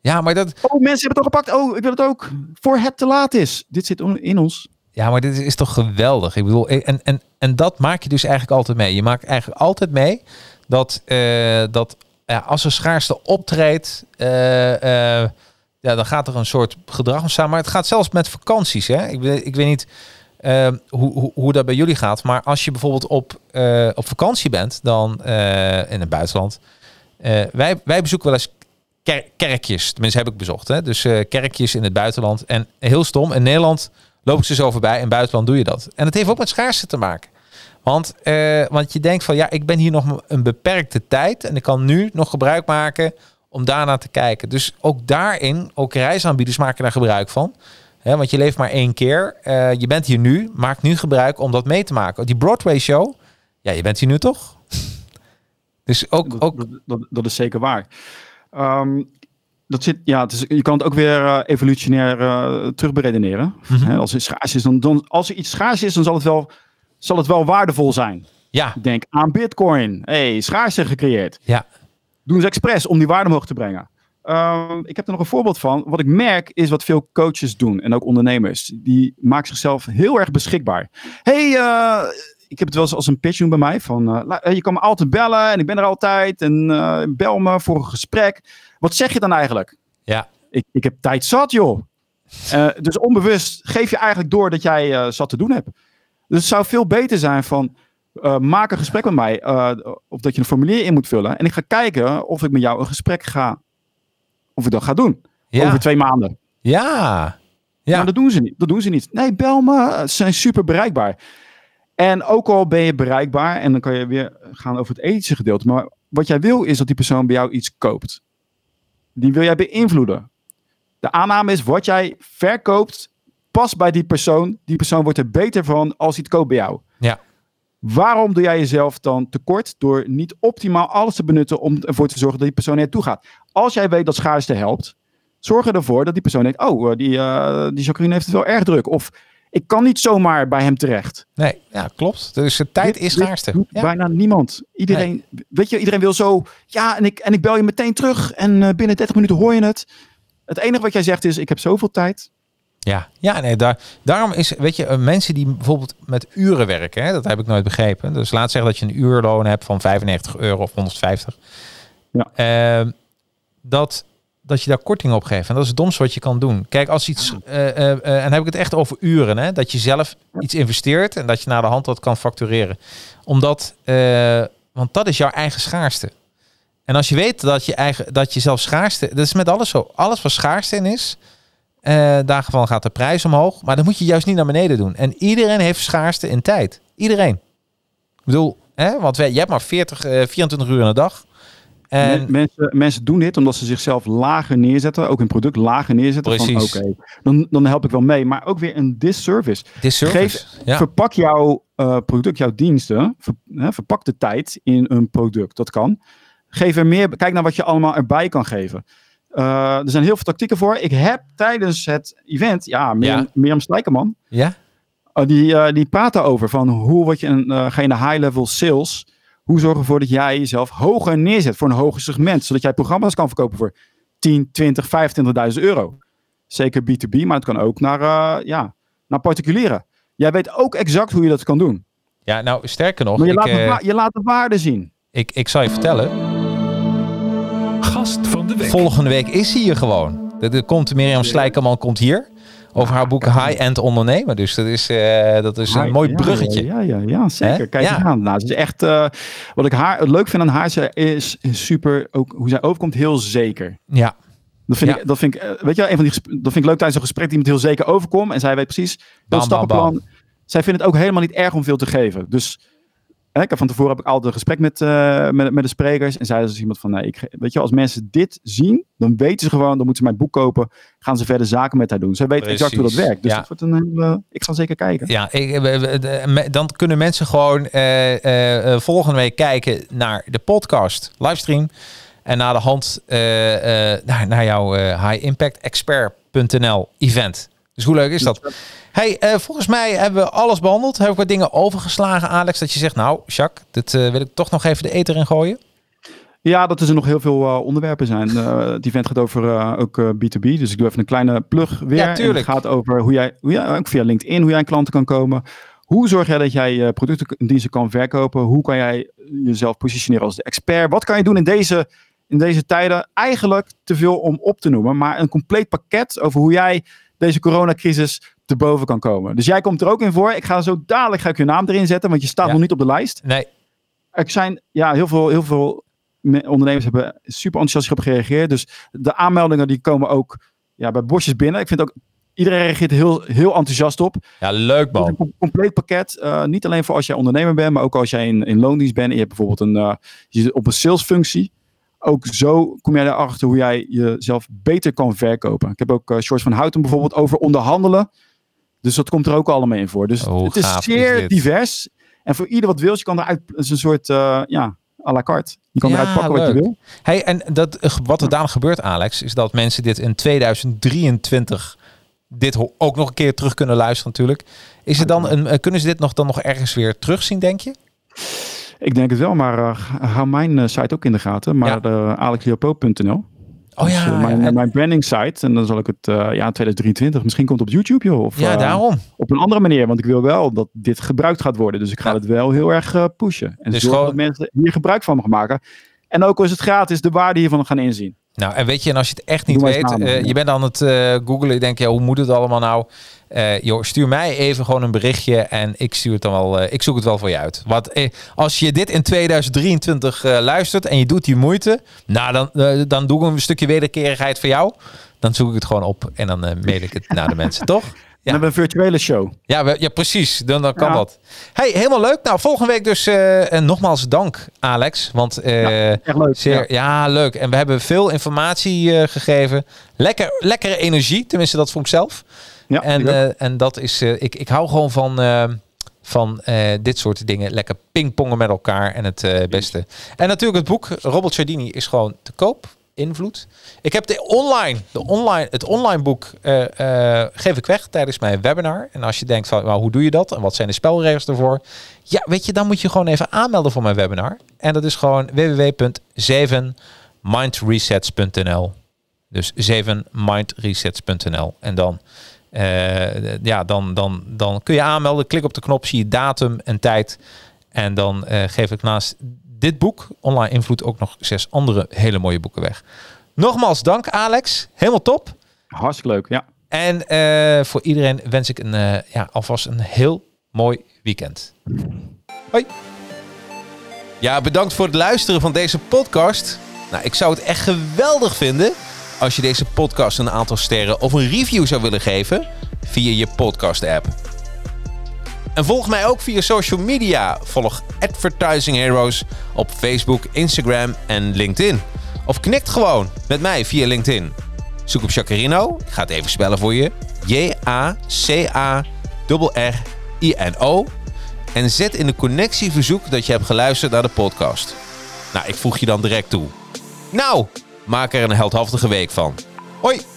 Ja, maar dat, Oh, mensen hebben het al gepakt. Oh, ik wil het ook. Voor het te laat is. Dit zit in ons. Ja, maar dit is toch geweldig. Ik bedoel, en, en, en dat maak je dus eigenlijk altijd mee. Je maakt eigenlijk altijd mee dat, eh, dat ja, als er schaarste optreedt, eh, eh, ja, dan gaat er een soort gedrag ontstaan. Maar het gaat zelfs met vakanties. Hè? Ik, ik weet niet eh, hoe, hoe, hoe dat bij jullie gaat. Maar als je bijvoorbeeld op, eh, op vakantie bent, dan in het buitenland, wij, wij bezoeken wel eens ker- kerkjes. Tenminste, heb ik bezocht. Hè? Dus kerkjes in het buitenland. En heel stom, in Nederland loop ik ze zo voorbij. In het buitenland doe je dat. En het heeft ook met schaarste te maken. Want, eh, want je denkt van, ja, ik ben hier nog een beperkte tijd. En ik kan nu nog gebruik maken om daarna te kijken. Dus ook daarin, ook reisaanbieders maken daar gebruik van. Want je leeft maar één keer. Eh, je bent hier nu. Maak nu gebruik om dat mee te maken. Die Broadway show, ja, je bent hier nu toch? dus ook, Dat, ook dat, dat, dat is zeker waar. Ehm, dat zit, ja, het is, je kan het ook weer eh, evolutionair eh terugberedeneren. Mhm. Als, het schaars is, dan, dan, als er iets schaars is, dan zal het wel, zal het wel waardevol zijn. ja, Denk aan Bitcoin. hey, schaarste gecreëerd. ja, Doen ze expres om die waarde omhoog te brengen. Ehm, ik heb er nog een voorbeeld van. Wat ik merk is wat veel coaches doen en ook ondernemers. Die maken zichzelf heel erg beschikbaar. hey, eh, ik heb het wel eens als een pitch doen bij mij. Van, la- je kan me altijd bellen en ik ben er altijd. En bel me voor een gesprek. Wat zeg je dan eigenlijk? ja, Ik, ik heb tijd zat, joh. Dus onbewust geef je eigenlijk door dat jij zat te doen hebt. Dus het zou veel beter zijn van... eh, maak een gesprek met mij. eh, of dat je een formulier in moet vullen. En ik ga kijken of ik met jou een gesprek ga... Of ik dat ga doen. ja, Over twee maanden. ja, ja. Maar dat doen ze niet. Dat doen ze niet. Nee, bel me. Ze zijn super bereikbaar. En ook al ben je bereikbaar, en dan kan je weer gaan over het ethische gedeelte. Maar wat jij wil is dat die persoon bij jou iets koopt. Die wil jij beïnvloeden. De aanname is wat jij verkoopt, past bij die persoon. Die persoon wordt er beter van als hij het koopt bij jou. Ja. Waarom doe jij jezelf dan tekort door niet optimaal alles te benutten om ervoor te zorgen dat die persoon er naartoe gaat? Als jij weet dat schaarste helpt, zorg er ervoor dat die persoon denkt: Oh, eh, die, eh, die Jacqueline heeft het wel erg druk. Of ik kan niet zomaar bij hem terecht. Nee, ja, klopt. Dus de tijd Dit- is schaarste. Ja. Bijna niemand. Iedereen, weet je, iedereen wil zo. Ja, en ik, en ik bel je meteen terug. En eh, binnen 30 minuten hoor je het. Het enige wat jij zegt is: Ik heb zoveel tijd. Ja, ja nee, daar, daarom is, weet je, eh, mensen die bijvoorbeeld met uren werken, hè, dat heb ik nooit begrepen. Dus laat zeggen dat je een uurloon hebt van 95 euro of 150. Ja. Ehm, dat, dat je daar korting op geeft. En dat is het domste wat je kan doen. Kijk, als iets, eh, eh, eh, en dan heb ik het echt over uren, hè, dat je zelf iets investeert en dat je naar de hand dat kan factureren. Omdat, eh, want dat is jouw eigen schaarste. En als je weet dat je eigen, dat je zelf schaarste, dat is met alles zo. Alles wat schaarste in is, eh daarvan gaat de prijs omhoog. Maar dan moet je juist niet naar beneden doen. En iedereen heeft schaarste in tijd. Iedereen. Ik bedoel, hè, want wij, je hebt maar 40, eh, 24 uur in de dag. En Men- mensen, mensen doen dit omdat ze zichzelf lager neerzetten. Ook hun product lager neerzetten. Precies. Dan, dan help ik wel mee. Maar ook weer een disservice. dit service. Geef- ja. Verpak jouw eh, product, jouw diensten. ver- hè, verpak de tijd in een product. Dat kan. Geef er meer. Kijk naar wat je allemaal erbij kan geven. Eh, er zijn heel veel tactieken voor. Ik heb tijdens het event, ja, Mirjam, Ja. Mirjam ja? eh, die, eh, die praat daarover. Van hoe word je een, ga je naar high-level sales? Hoe zorg je ervoor dat jij jezelf hoger neerzet voor een hoger segment? Zodat jij programma's kan verkopen voor 10, 20, 25.000 euro. Zeker B2B, maar het kan ook naar, ja, naar particulieren. Jij weet ook exact hoe je dat kan doen. ja, nou sterker nog, Maar je, ik, laat, de je laat de waarde zien. ik, ik zal je vertellen. Gast van de week. Volgende week is hij hier gewoon. Er, komt Mirjam Slijkerman komt hier. Over haar boek High-End Ondernemen. Dus dat is, eh, dat is een mooi ja, bruggetje. Ja, ja, ja, zeker. Hè? Kijk Ja. aan. Nou, ze is echt, eh, wat ik haar, het leuk vind aan haar is, super, ook hoe zij overkomt, heel zeker. Ja, Dat vind, Ja. ik, dat vind ik, eh, weet je wel, een van die, dat vind ik leuk tijdens een gesprek die iemand heel zeker overkomt. En zij weet precies, dat bam, stappenplan. Zij vindt het ook helemaal niet erg om veel te geven. Dus ik heb van tevoren heb ik altijd een gesprek met, eh, met, met de sprekers. En is dus iemand van, nee, ik, weet je, als mensen dit zien, dan weten ze gewoon, dan moeten ze mijn boek kopen. Gaan ze verder zaken met haar doen. Zij weet exact hoe dat werkt. Dus Ja. dat wordt een hele, ik ga zeker kijken. Ja, ik, dan kunnen mensen gewoon eh, eh, volgende week kijken naar de podcast, livestream. En naar de hand naar, naar jouw eh, highimpactexpert.nl event. Dus hoe leuk is dat? Hey, eh, volgens mij hebben we alles behandeld. Heb ik wat dingen overgeslagen, Alex, dat je zegt, nou, Jacques, dit eh, wil ik toch nog even de eter in gooien. Ja, dat er nog heel veel eh, onderwerpen zijn. Eh het event gaat over ook eh, B2B. Dus ik doe even een kleine plug weer. Ja, En tuurlijk. het gaat over hoe jij, hoe jij, ook via LinkedIn, hoe jij aan klanten kan komen. Hoe zorg jij dat jij producten en diensten kan verkopen? Hoe kan jij jezelf positioneren als de expert? Wat kan je doen in deze, in deze tijden? Eigenlijk te veel om op te noemen, maar een compleet pakket over hoe jij deze coronacrisis te boven kan komen. Dus jij komt er ook in voor. Ik ga zo dadelijk ga ik je naam erin zetten, want je staat Ja. nog niet op de lijst. Nee, Er zijn ja, heel veel, heel veel me- ondernemers hebben super enthousiast op gereageerd. Dus de aanmeldingen die komen ook ja, bij bosjes binnen. Ik vind ook, iedereen reageert heel, heel enthousiast op. Ja, leuk een man. com- compleet pakket. eh, niet alleen voor als jij ondernemer bent, maar ook als jij in, in loondienst bent. En je hebt bijvoorbeeld een, eh, je zit op een salesfunctie. Ook zo kom jij erachter hoe jij jezelf beter kan verkopen. Ik heb ook uh, Shorts van Houten bijvoorbeeld over onderhandelen. Dus dat komt er ook allemaal in voor. Dus Oh, het is zeer divers. En voor ieder wat wil, je kan eruit, het is een soort, eh, ja, à la carte. Je kan Ja, eruit pakken wat je wil. Hey, en dat, eh, wat er dadelijk gebeurt, Alex, is dat mensen dit in 2023 dit ook nog een keer terug kunnen luisteren natuurlijk. Is het dan een, eh, kunnen ze dit nog, dan nog ergens weer terugzien, denk je? Ik denk het wel, maar eh, hou mijn site ook in de gaten. Maar Ja. alexleopold.nl. Oh Dus, ja, eh, mijn, ja, mijn branding site. En dan zal ik het, eh, ja, 2023. Misschien komt op YouTube, joh. Of ja, eh, daarom. op een andere manier. Want ik wil wel dat dit gebruikt gaat worden. Dus ik ga Ja. het wel heel erg eh, pushen. En Dus zorgen gewoon- dat mensen hier gebruik van mogen maken. En ook al is het gratis, de waarde hiervan gaan inzien. Nou, en weet je, en als je het echt niet weet, namen, eh, ja. je bent aan het eh googlen, je denkt, ja, hoe moet het allemaal nou? Eh joh, stuur mij even gewoon een berichtje en ik stuur het dan wel, ik zoek het wel voor je uit. Want eh, als je dit in 2023 eh, luistert en je doet die moeite, nou dan, dan doe ik een stukje wederkerigheid voor jou. Dan zoek ik het gewoon op en dan mail ik het naar de mensen, toch? We hebben een virtuele show. Ja, we- ja precies. Dan, dan kan dat. Hey, helemaal leuk. Nou, volgende week dus eh, en nogmaals dank, Alex. Want Echt leuk. Zeer, ja. leuk. En we hebben veel informatie eh, gegeven. Lekker, lekkere energie, tenminste dat vond ik zelf. Ja, en, en dat is, ik, ik hou gewoon van, van dit soort dingen. Lekker pingpongen met elkaar en het beste. En natuurlijk het boek Robert Cialdini is gewoon te koop. Invloed. Ik heb de online, de online, het online boek eh, geef ik weg tijdens mijn webinar. En als je denkt van, nou, hoe doe je dat? En wat zijn de spelregels ervoor? Ja, weet je, dan moet je gewoon even aanmelden voor mijn webinar. En dat is gewoon www.7mindresets.nl. Dus 7mindresets.nl. En dan, eh, ja, dan, dan, dan kun je aanmelden. Klik op de knop, zie je datum en tijd. En dan geef ik naast dit boek, Online Invloed, ook nog zes andere hele mooie boeken weg. Nogmaals dank Alex. Helemaal top. Hartstikke leuk, ja. En eh, voor iedereen wens ik een, eh, ja, alvast een heel mooi weekend. Hoi. Ja, bedankt voor het luisteren van deze podcast. Nou, ik zou het echt geweldig vinden als je deze podcast een aantal sterren of een review zou willen geven via je podcast app. En volg mij ook via social media. Volg Advertising Heroes op Facebook, Instagram en LinkedIn. Of knikt gewoon met mij via LinkedIn. Zoek op Jacarino. Ik ga het even spellen voor je. J-A-C-A-R-R-I-N-O. En zet in de connectieverzoek dat je hebt geluisterd naar de podcast. Nou, ik voeg je dan direct toe. Nou, maak er een heldhaftige week van. Hoi!